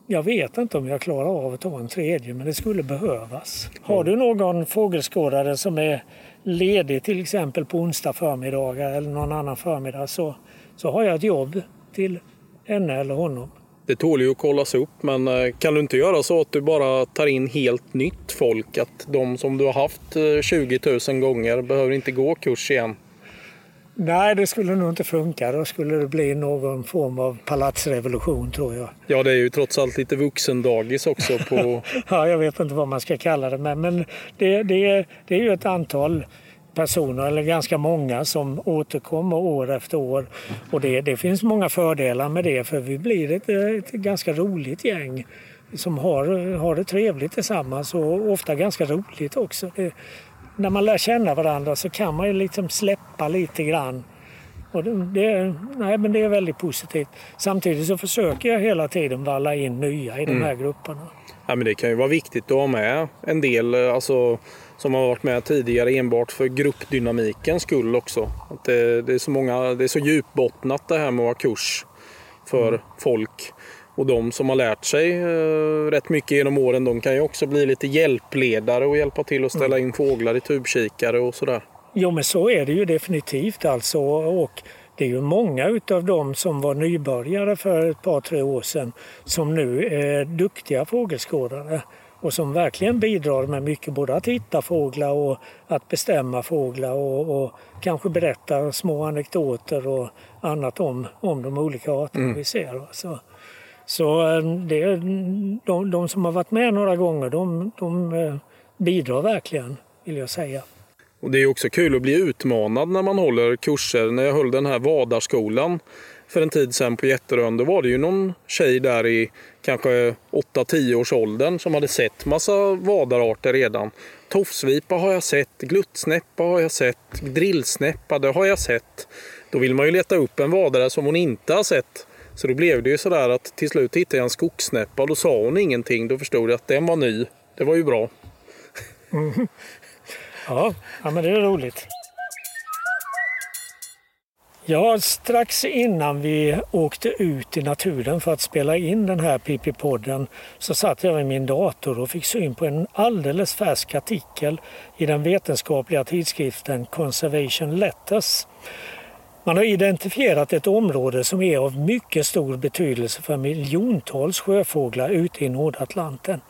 jag vet inte om jag klarar av att ta en tredje men det skulle behövas. Har du någon fågelskådare som är ledig till exempel på onsdag förmiddagar eller någon annan förmiddag så, så har jag ett jobb till henne eller honom. Det tål ju att kollas upp, men eh, kan du inte göra så att du bara tar in helt nytt folk? Att de som du har haft eh, 20 000 gånger behöver inte gå kurs igen? Nej, det skulle nog inte funka. Då skulle det bli någon form av palatsrevolution tror jag. Ja, det är ju trots allt lite vuxendagis också på... Ja, jag vet inte vad man ska kalla det, men, men det, det, det är ju ett antal personer, eller ganska många, som återkommer år efter år. Och det, det finns många fördelar med det, för vi blir ett, ett ganska roligt gäng som har, har det trevligt tillsammans och ofta ganska roligt också. Det, när man lär känna varandra så kan man ju liksom släppa lite grann. Och det, nej, men det är väldigt positivt. Samtidigt så försöker jag hela tiden valla in nya i de här grupperna. Ja, men det kan ju vara viktigt att ha med en del eh, alltså, som har varit med tidigare enbart för gruppdynamikens skull också. Att det, det, är så många, det är så djupbottnat det här med att vara kurs för folk. Och de som har lärt sig eh, rätt mycket genom åren de kan ju också bli lite hjälpledare och hjälpa till att ställa in fåglar i tubkikare och sådär. Jo, men så är det ju definitivt alltså. Och det är ju många utav dem som var nybörjare för ett par, tre år sedan som nu är duktiga fågelskådare och som verkligen bidrar med mycket, både att hitta fåglar och att bestämma fåglar och, och kanske berätta små anekdoter och annat om, om de olika arterna vi ser. Så, Så eh, det, de, de som har varit med några gånger de, de eh, bidrar verkligen, vill jag säga. Och Det är också kul att bli utmanad när man håller kurser. När jag höll den här Vadarskolan för en tid sedan på Jätterön, då var det ju någon tjej där i kanske 8-10 års åldern som hade sett massa vadararter redan. Tofsvipa har jag sett, gluttsnäppa har jag sett, drillsnäppa det har jag sett. Då vill man ju leta upp en vadare som hon inte har sett. Så då blev det ju sådär att till slut hittade jag en skogssnäppa och då sa hon ingenting. Då förstod jag att den var ny. Det var ju bra. Mm. Ja, ja, men det är roligt. Ja, strax innan vi åkte ut i naturen för att spela in den här PP-podden så satt jag vid min dator och fick syn på en alldeles färsk artikel i den vetenskapliga tidskriften Conservation Letters. Man har identifierat ett område som är av mycket stor betydelse för miljontals sjöfåglar ute i Nordatlanten.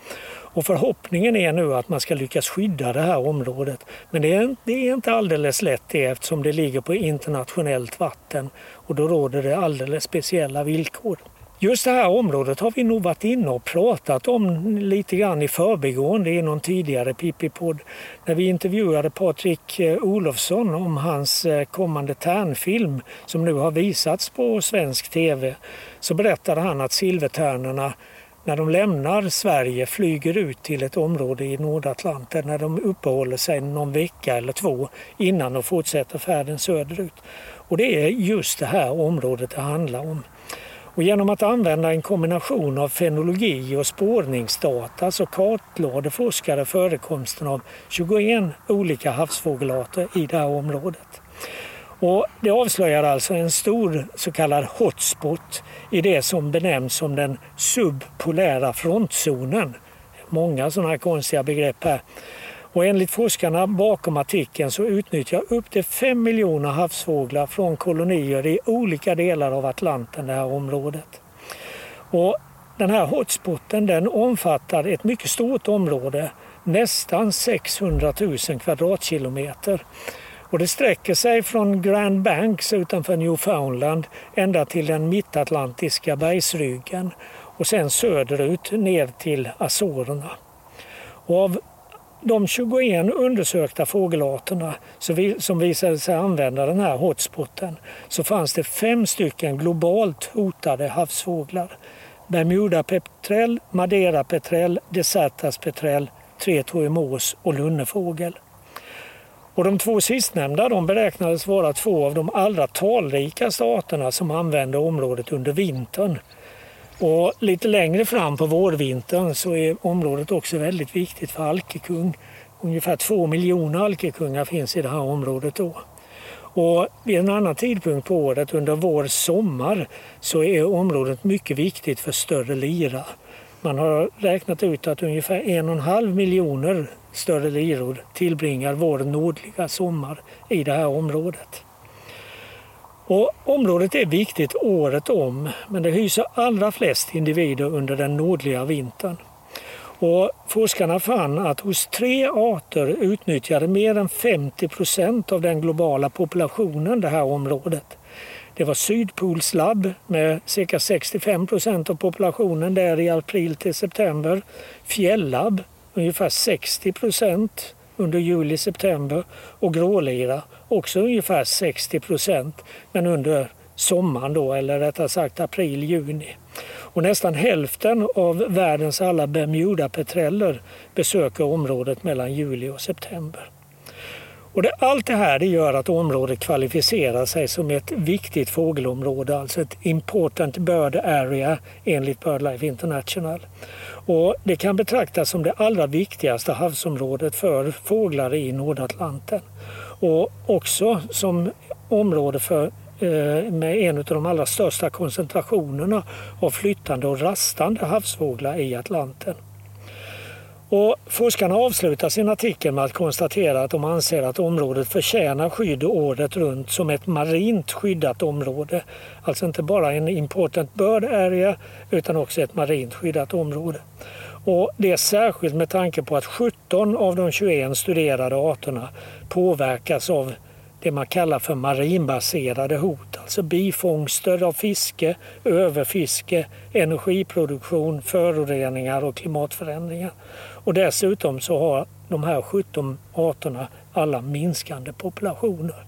Och förhoppningen är nu att man ska lyckas skydda det här området. Men det är, det är inte alldeles lätt det eftersom det ligger på internationellt vatten och då råder det alldeles speciella villkor. Just det här området har vi nog varit inne och pratat om lite grann i förbigående i någon tidigare Pippi-podd. När vi intervjuade Patrik eh, Olofsson om hans eh, kommande tärnfilm som nu har visats på svensk tv så berättade han att silvertärnorna när de lämnar Sverige flyger ut till ett område i Nordatlanten när de uppehåller sig någon vecka eller två innan de fortsätter färden söderut. Och det är just det här området det handlar om. Och genom att använda en kombination av fenologi och spårningsdata så kartlade forskare förekomsten av 21 olika havsfågelarter i det här området. Och det avslöjar alltså en stor så kallad hotspot i det som benämns som den subpolära frontzonen. Många sådana här konstiga begrepp här. Och enligt forskarna bakom artikeln så utnyttjar upp till 5 miljoner havsfåglar från kolonier i olika delar av Atlanten det här området. Och den här hotspoten den omfattar ett mycket stort område, nästan 600 000 kvadratkilometer. Och det sträcker sig från Grand Banks utanför Newfoundland ända till den mittatlantiska bergsryggen och sen söderut ner till Azorerna. Och av de 21 undersökta fågelarterna som visade sig använda den här hotspoten så fanns det fem stycken globalt hotade havsfåglar. Bermudapetrell, Madeirapetrell, Desertaspetrell, tretåig och lunnefågel. Och de två sistnämnda de beräknades vara två av de allra talrikaste arterna som använde området under vintern. Och lite längre fram på vårvintern så är området också väldigt viktigt för alkekung. Ungefär två miljoner alkekungar finns i det här området då. Och vid en annan tidpunkt på året, under vår sommar, så är området mycket viktigt för större lira. Man har räknat ut att ungefär en och en halv miljoner större liror tillbringar vår nordliga sommar i det här området. Och området är viktigt året om men det hyser allra flest individer under den nordliga vintern. Och forskarna fann att hos tre arter utnyttjade mer än 50 procent av den globala populationen det här området. Det var Sydpolslabb med cirka 65 procent av populationen där i april till september. Fjällabb ungefär 60 procent under juli-september och grålira också ungefär 60 procent men under sommaren då, eller rättare sagt april-juni. Och nästan hälften av världens alla Bermuda-petreller besöker området mellan juli och september. Och det, allt det här det gör att området kvalificerar sig som ett viktigt fågelområde, alltså ett Important Bird Area enligt BirdLife International. Och det kan betraktas som det allra viktigaste havsområdet för fåglar i Nordatlanten. Och också som område för, eh, med en av de allra största koncentrationerna av flyttande och rastande havsfåglar i Atlanten. Och forskarna avslutar sin artikel med att konstatera att de anser att området förtjänar skydd året runt som ett marint skyddat område. Alltså inte bara en important bird area utan också ett marint skyddat område. Och det är särskilt med tanke på att 17 av de 21 studerade arterna påverkas av det man kallar för marinbaserade hot Alltså bifångster av fiske, överfiske, energiproduktion, föroreningar och klimatförändringar. Och dessutom så har de här 17 arterna alla minskande populationer.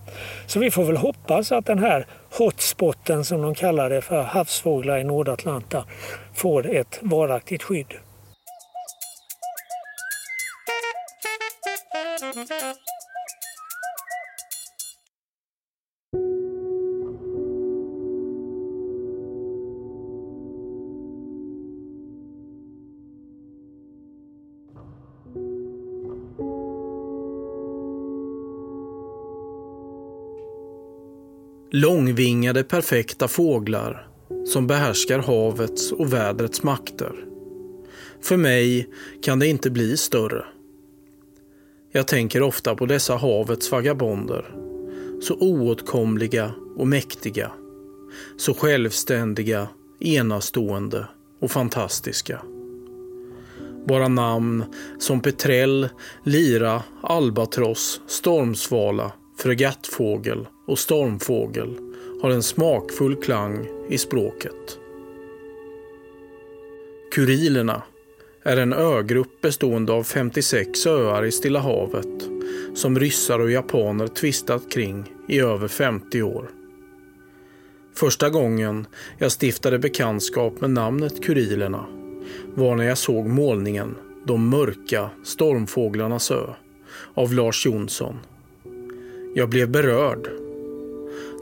Så vi får väl hoppas att den här hotspotten som de kallar det för havsfåglar i Nordatlanta får ett varaktigt skydd. Långvingade perfekta fåglar som behärskar havets och vädrets makter. För mig kan det inte bli större. Jag tänker ofta på dessa havets vagabonder. Så oåtkomliga och mäktiga. Så självständiga, enastående och fantastiska. Bara namn som petrell, lira, albatross, stormsvala, fregattfågel och stormfågel har en smakfull klang i språket. Kurilerna är en ögrupp bestående av 56 öar i Stilla havet som ryssar och japaner tvistat kring i över 50 år. Första gången jag stiftade bekantskap med namnet Kurilerna var när jag såg målningen De mörka stormfåglarnas ö av Lars Jonsson. Jag blev berörd.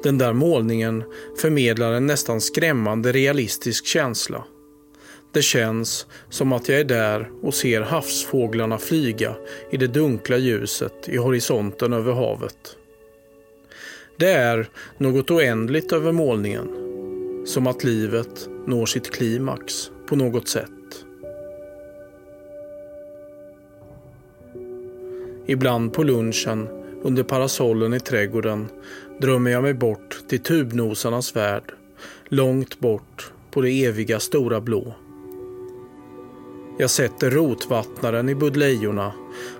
Den där målningen förmedlar en nästan skrämmande realistisk känsla. Det känns som att jag är där och ser havsfåglarna flyga i det dunkla ljuset i horisonten över havet. Det är något oändligt över målningen. Som att livet når sitt klimax på något sätt. Ibland på lunchen under parasollen i trädgården drömmer jag mig bort till tubnosarnas värld. Långt bort på det eviga stora blå. Jag sätter rotvattnaren i buddlejorna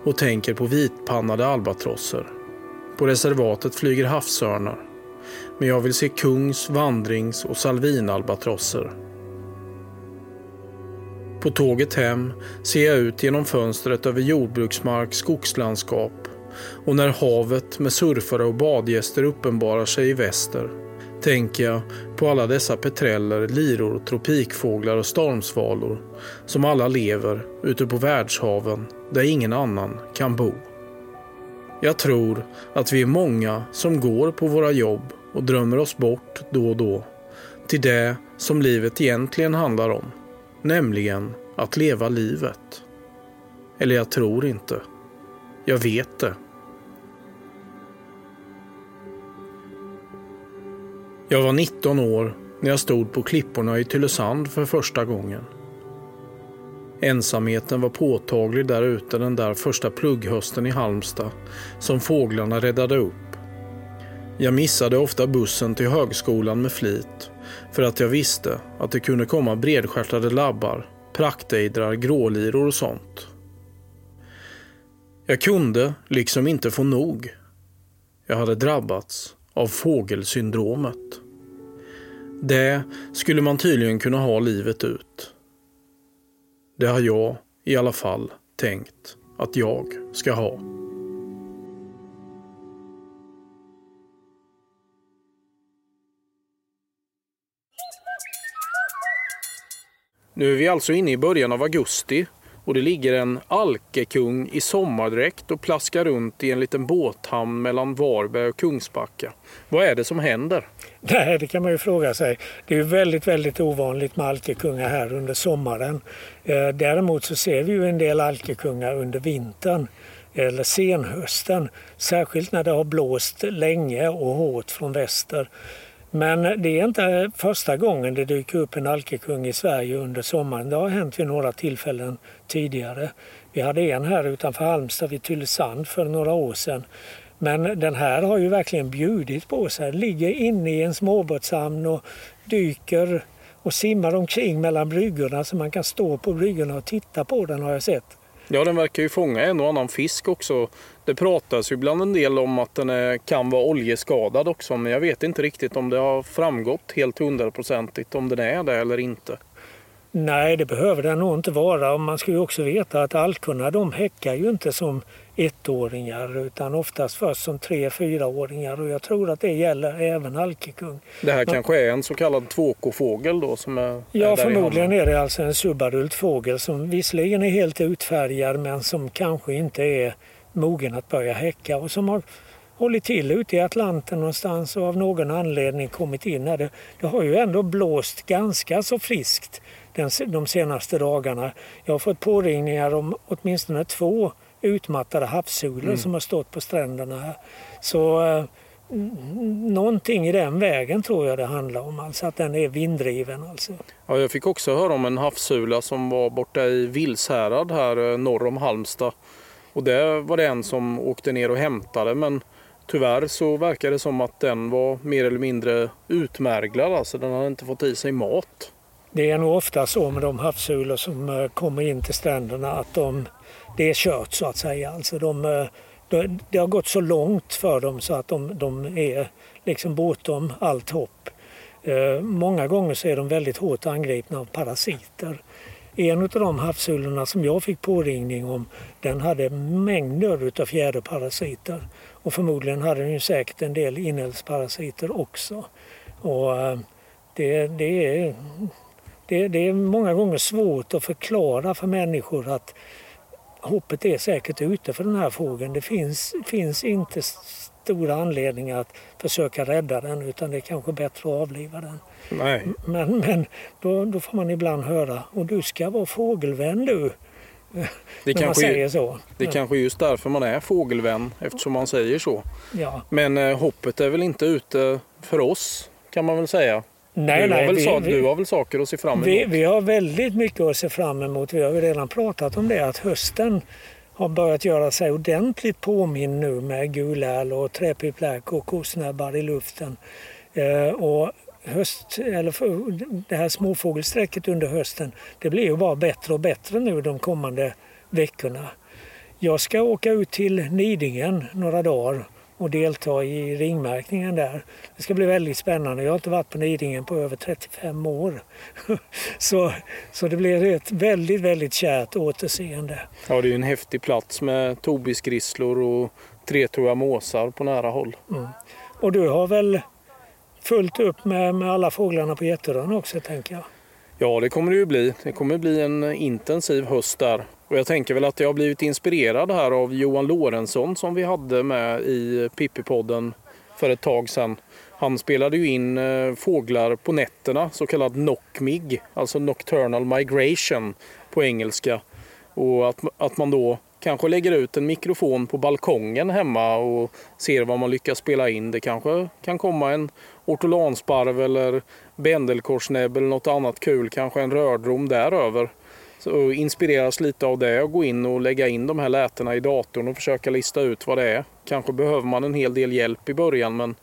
och tänker på vitpannade albatrosser. På reservatet flyger havsörnar. Men jag vill se kungs-, vandrings och salvinalbatrosser. På tåget hem ser jag ut genom fönstret över jordbruksmark, skogslandskap och när havet med surfare och badgäster uppenbarar sig i väster tänker jag på alla dessa petreller, liror, tropikfåglar och stormsvalor som alla lever ute på världshaven där ingen annan kan bo. Jag tror att vi är många som går på våra jobb och drömmer oss bort då och då till det som livet egentligen handlar om, nämligen att leva livet. Eller jag tror inte. Jag vet det. Jag var 19 år när jag stod på klipporna i Tylösand för första gången. Ensamheten var påtaglig där ute den där första plugghösten i Halmstad som fåglarna räddade upp. Jag missade ofta bussen till högskolan med flit för att jag visste att det kunde komma bredstjärtade labbar, praktejdrar, gråliror och sånt. Jag kunde liksom inte få nog. Jag hade drabbats av fågelsyndromet. Det skulle man tydligen kunna ha livet ut. Det har jag i alla fall tänkt att jag ska ha. Nu är vi alltså inne i början av augusti och det ligger en alkekung i sommardräkt och plaskar runt i en liten båthamn mellan Varberg och Kungsbacka. Vad är det som händer? Nej, det kan man ju fråga sig. Det är väldigt, väldigt ovanligt med alkekungar här under sommaren. Eh, däremot så ser vi ju en del alkekungar under vintern eller senhösten. Särskilt när det har blåst länge och hårt från väster. Men det är inte första gången det dyker upp en alkekung i Sverige under sommaren. Det har hänt vid några tillfällen tidigare. Vi hade en här utanför Halmstad vid Tylösand för några år sedan. Men den här har ju verkligen bjudit på sig. Ligger inne i en småbåtshamn och dyker och simmar omkring mellan bryggorna så man kan stå på bryggorna och titta på den har jag sett. Ja, den verkar ju fånga en och annan fisk också. Det pratas ju ibland en del om att den är, kan vara oljeskadad också, men jag vet inte riktigt om det har framgått helt hundraprocentigt om den är det eller inte. Nej, det behöver den nog inte vara. Och man ska ju också veta att alkorna de häckar ju inte som ettåringar utan oftast först som tre, fyraåringar och jag tror att det gäller även alkekung. Det här kanske är en så kallad tvåkofågel då som är Ja, är förmodligen är det alltså en subadult fågel som visserligen är helt utfärgad men som kanske inte är mogen att börja häcka och som har hållit till ute i Atlanten någonstans och av någon anledning kommit in här. Det, det har ju ändå blåst ganska så friskt den, de senaste dagarna. Jag har fått påringningar om åtminstone två utmattade havssulor som har stått på stränderna här. Så eh, någonting i den vägen tror jag det handlar om, alltså att den är vinddriven. Alltså. Ja, jag fick också höra om en havssula som var borta i Vilshärad här eh, norr om Halmstad. Och där var det en som åkte ner och hämtade men tyvärr så verkar det som att den var mer eller mindre utmärglad. Alltså den hade inte fått i sig mat. Det är nog ofta så med de havssulor som eh, kommer in till stränderna att de, det är kört så att säga. Alltså de, eh, de, det har gått så långt för dem så att de, de är liksom bortom allt hopp. Eh, många gånger så är de väldigt hårt angripna av parasiter. En av de havssulorna som jag fick påringning om den hade mängder av fjäderparasiter. Och förmodligen hade den ju säkert en del inälvsparasiter också. Och eh, det, det, är, det, det är många gånger svårt att förklara för människor att hoppet är säkert ute för den här fågeln. Det finns, finns inte stora anledningar att försöka rädda den utan det är kanske bättre att avliva den. Nej, Men, men då, då får man ibland höra och du ska vara fågelvän du. det När man kanske, säger så. det är kanske just därför man är fågelvän eftersom man säger så. Ja. Men eh, hoppet är väl inte ute för oss kan man väl säga. Nej, du, har nej, väl vi- sa, vi- du har väl saker att se fram emot? Vi, vi har väldigt mycket att se fram emot. Vi har ju redan pratat om det att hösten har börjat göra sig ordentligt påminn nu med guläl och träpiplärk och kosnäbbar i luften. Eh, och höst, eller för, det här småfågelsträcket under hösten det blir ju bara bättre och bättre nu de kommande veckorna. Jag ska åka ut till Nidingen några dagar och delta i ringmärkningen där. Det ska bli väldigt spännande. Jag har inte varit på Nidingen på över 35 år. Så, så det blir ett väldigt, väldigt kärt återseende. Ja, det är ju en häftig plats med tobisgrisslor och tretåiga måsar på nära håll. Och du har väl fullt upp med, med alla fåglarna på Jätterön också tänker jag. Ja, det kommer det ju bli. Det kommer bli en intensiv höst där. Och jag tänker väl att jag har blivit inspirerad här av Johan Lorentzon som vi hade med i Pippi-podden för ett tag sedan. Han spelade ju in eh, fåglar på nätterna, så kallad knockmig, alltså nocturnal migration på engelska. Och att, att man då kanske lägger ut en mikrofon på balkongen hemma och ser vad man lyckas spela in. Det kanske kan komma en ortolansparv eller bändelkorsnäbb eller något annat kul, kanske en rördrom däröver. Så inspireras lite av det och gå in och lägga in de här lätena i datorn och försöka lista ut vad det är. Kanske behöver man en hel del hjälp i början men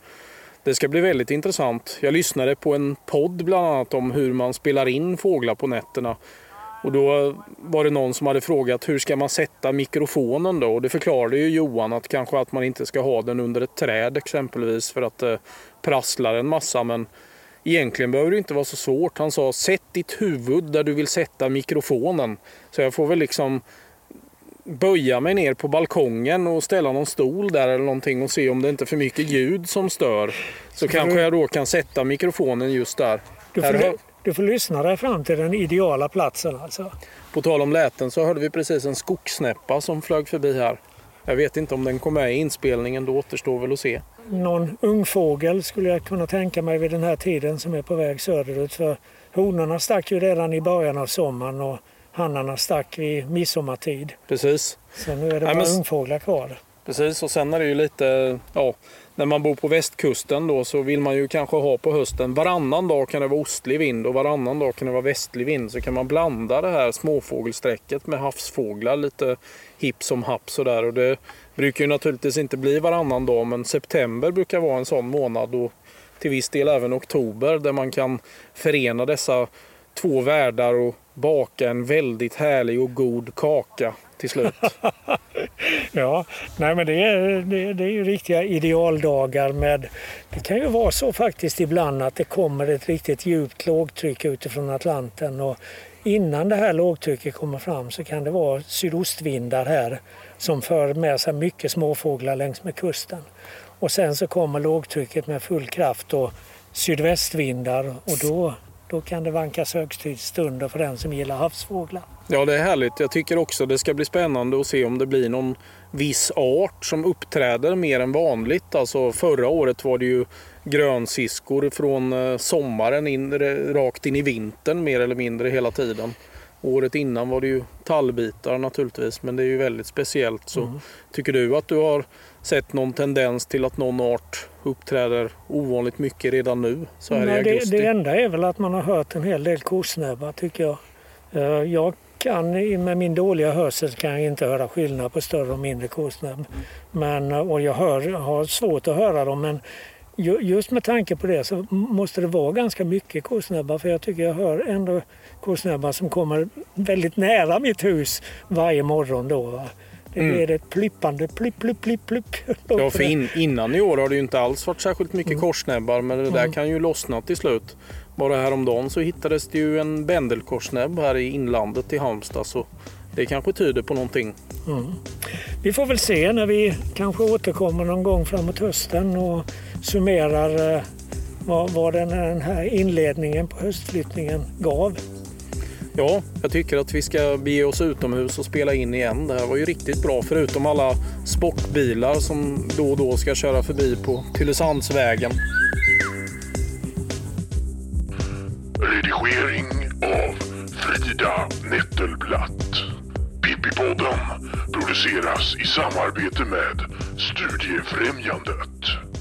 det ska bli väldigt intressant. Jag lyssnade på en podd bland annat om hur man spelar in fåglar på nätterna. Och då var det någon som hade frågat hur ska man sätta mikrofonen då? Och det förklarade ju Johan att kanske att man inte ska ha den under ett träd exempelvis för att det prasslar en massa. Men egentligen behöver det inte vara så svårt. Han sa sätt ditt huvud där du vill sätta mikrofonen. Så jag får väl liksom böja mig ner på balkongen och ställa någon stol där eller någonting och se om det inte är för mycket ljud som stör. Så kanske jag då kan sätta mikrofonen just där. Du får, du får lyssna dig fram till den ideala platsen alltså. På tal om läten så hörde vi precis en skogssnäppa som flög förbi här. Jag vet inte om den kom med i inspelningen, då återstår väl att se. Någon ungfågel skulle jag kunna tänka mig vid den här tiden som är på väg söderut. För honorna stack ju redan i början av sommaren och hannarna stack vid midsommartid. Precis. Så nu är det Nej, bara men- ungfåglar kvar. Precis, och sen är det ju lite, ja, när man bor på västkusten då så vill man ju kanske ha på hösten varannan dag kan det vara ostlig vind och varannan dag kan det vara västlig vind. Så kan man blanda det här småfågelsträcket med havsfåglar lite hipp som happ sådär. Och det brukar ju naturligtvis inte bli varannan dag men september brukar vara en sån månad och till viss del även oktober där man kan förena dessa två världar och baka en väldigt härlig och god kaka. till slut. ja, nej men det är, det, det är ju riktiga idealdagar med... Det kan ju vara så faktiskt ibland att det kommer ett riktigt djupt lågtryck utifrån Atlanten och innan det här lågtrycket kommer fram så kan det vara sydostvindar här som för med sig mycket småfåglar längs med kusten. Och sen så kommer lågtrycket med full kraft och sydvästvindar och då, då kan det vankas högtidsstunder för den som gillar havsfåglar. Ja, det är härligt. Jag tycker också det ska bli spännande att se om det blir någon viss art som uppträder mer än vanligt. Alltså förra året var det ju grönsiskor från eh, sommaren in, rakt in i vintern mer eller mindre hela tiden. Året innan var det ju tallbitar naturligtvis, men det är ju väldigt speciellt. Så mm. Tycker du att du har sett någon tendens till att någon art uppträder ovanligt mycket redan nu så här Nej, i augusti? Det, det enda är väl att man har hört en hel del korsnäbbar tycker jag. Eh, jag kan, med min dåliga hörsel kan jag inte höra skillnad på större och mindre korsnäbb. Men, och jag hör, har svårt att höra dem men just med tanke på det så måste det vara ganska mycket korsnäbbar för jag tycker jag hör ändå korsnäbbar som kommer väldigt nära mitt hus varje morgon. Då, va? Det mm. blir ett plippande plipp, plipp, plipp, plipp. Ja, för in, innan i år har det ju inte alls varit särskilt mycket mm. korsnäbbar men det där mm. kan ju lossna till slut. Bara häromdagen så hittades det ju en bändelkorsnäbb här i inlandet i Halmstad så det kanske tyder på någonting. Mm. Vi får väl se när vi kanske återkommer någon gång framåt hösten och summerar eh, vad, vad den, den här inledningen på höstflyttningen gav. Ja, jag tycker att vi ska bege oss utomhus och spela in igen. Det här var ju riktigt bra, förutom alla sportbilar som då och då ska köra förbi på Tylösandsvägen. Redigering av Frida Nettelblatt. Pippipodden produceras i samarbete med Studiefrämjandet.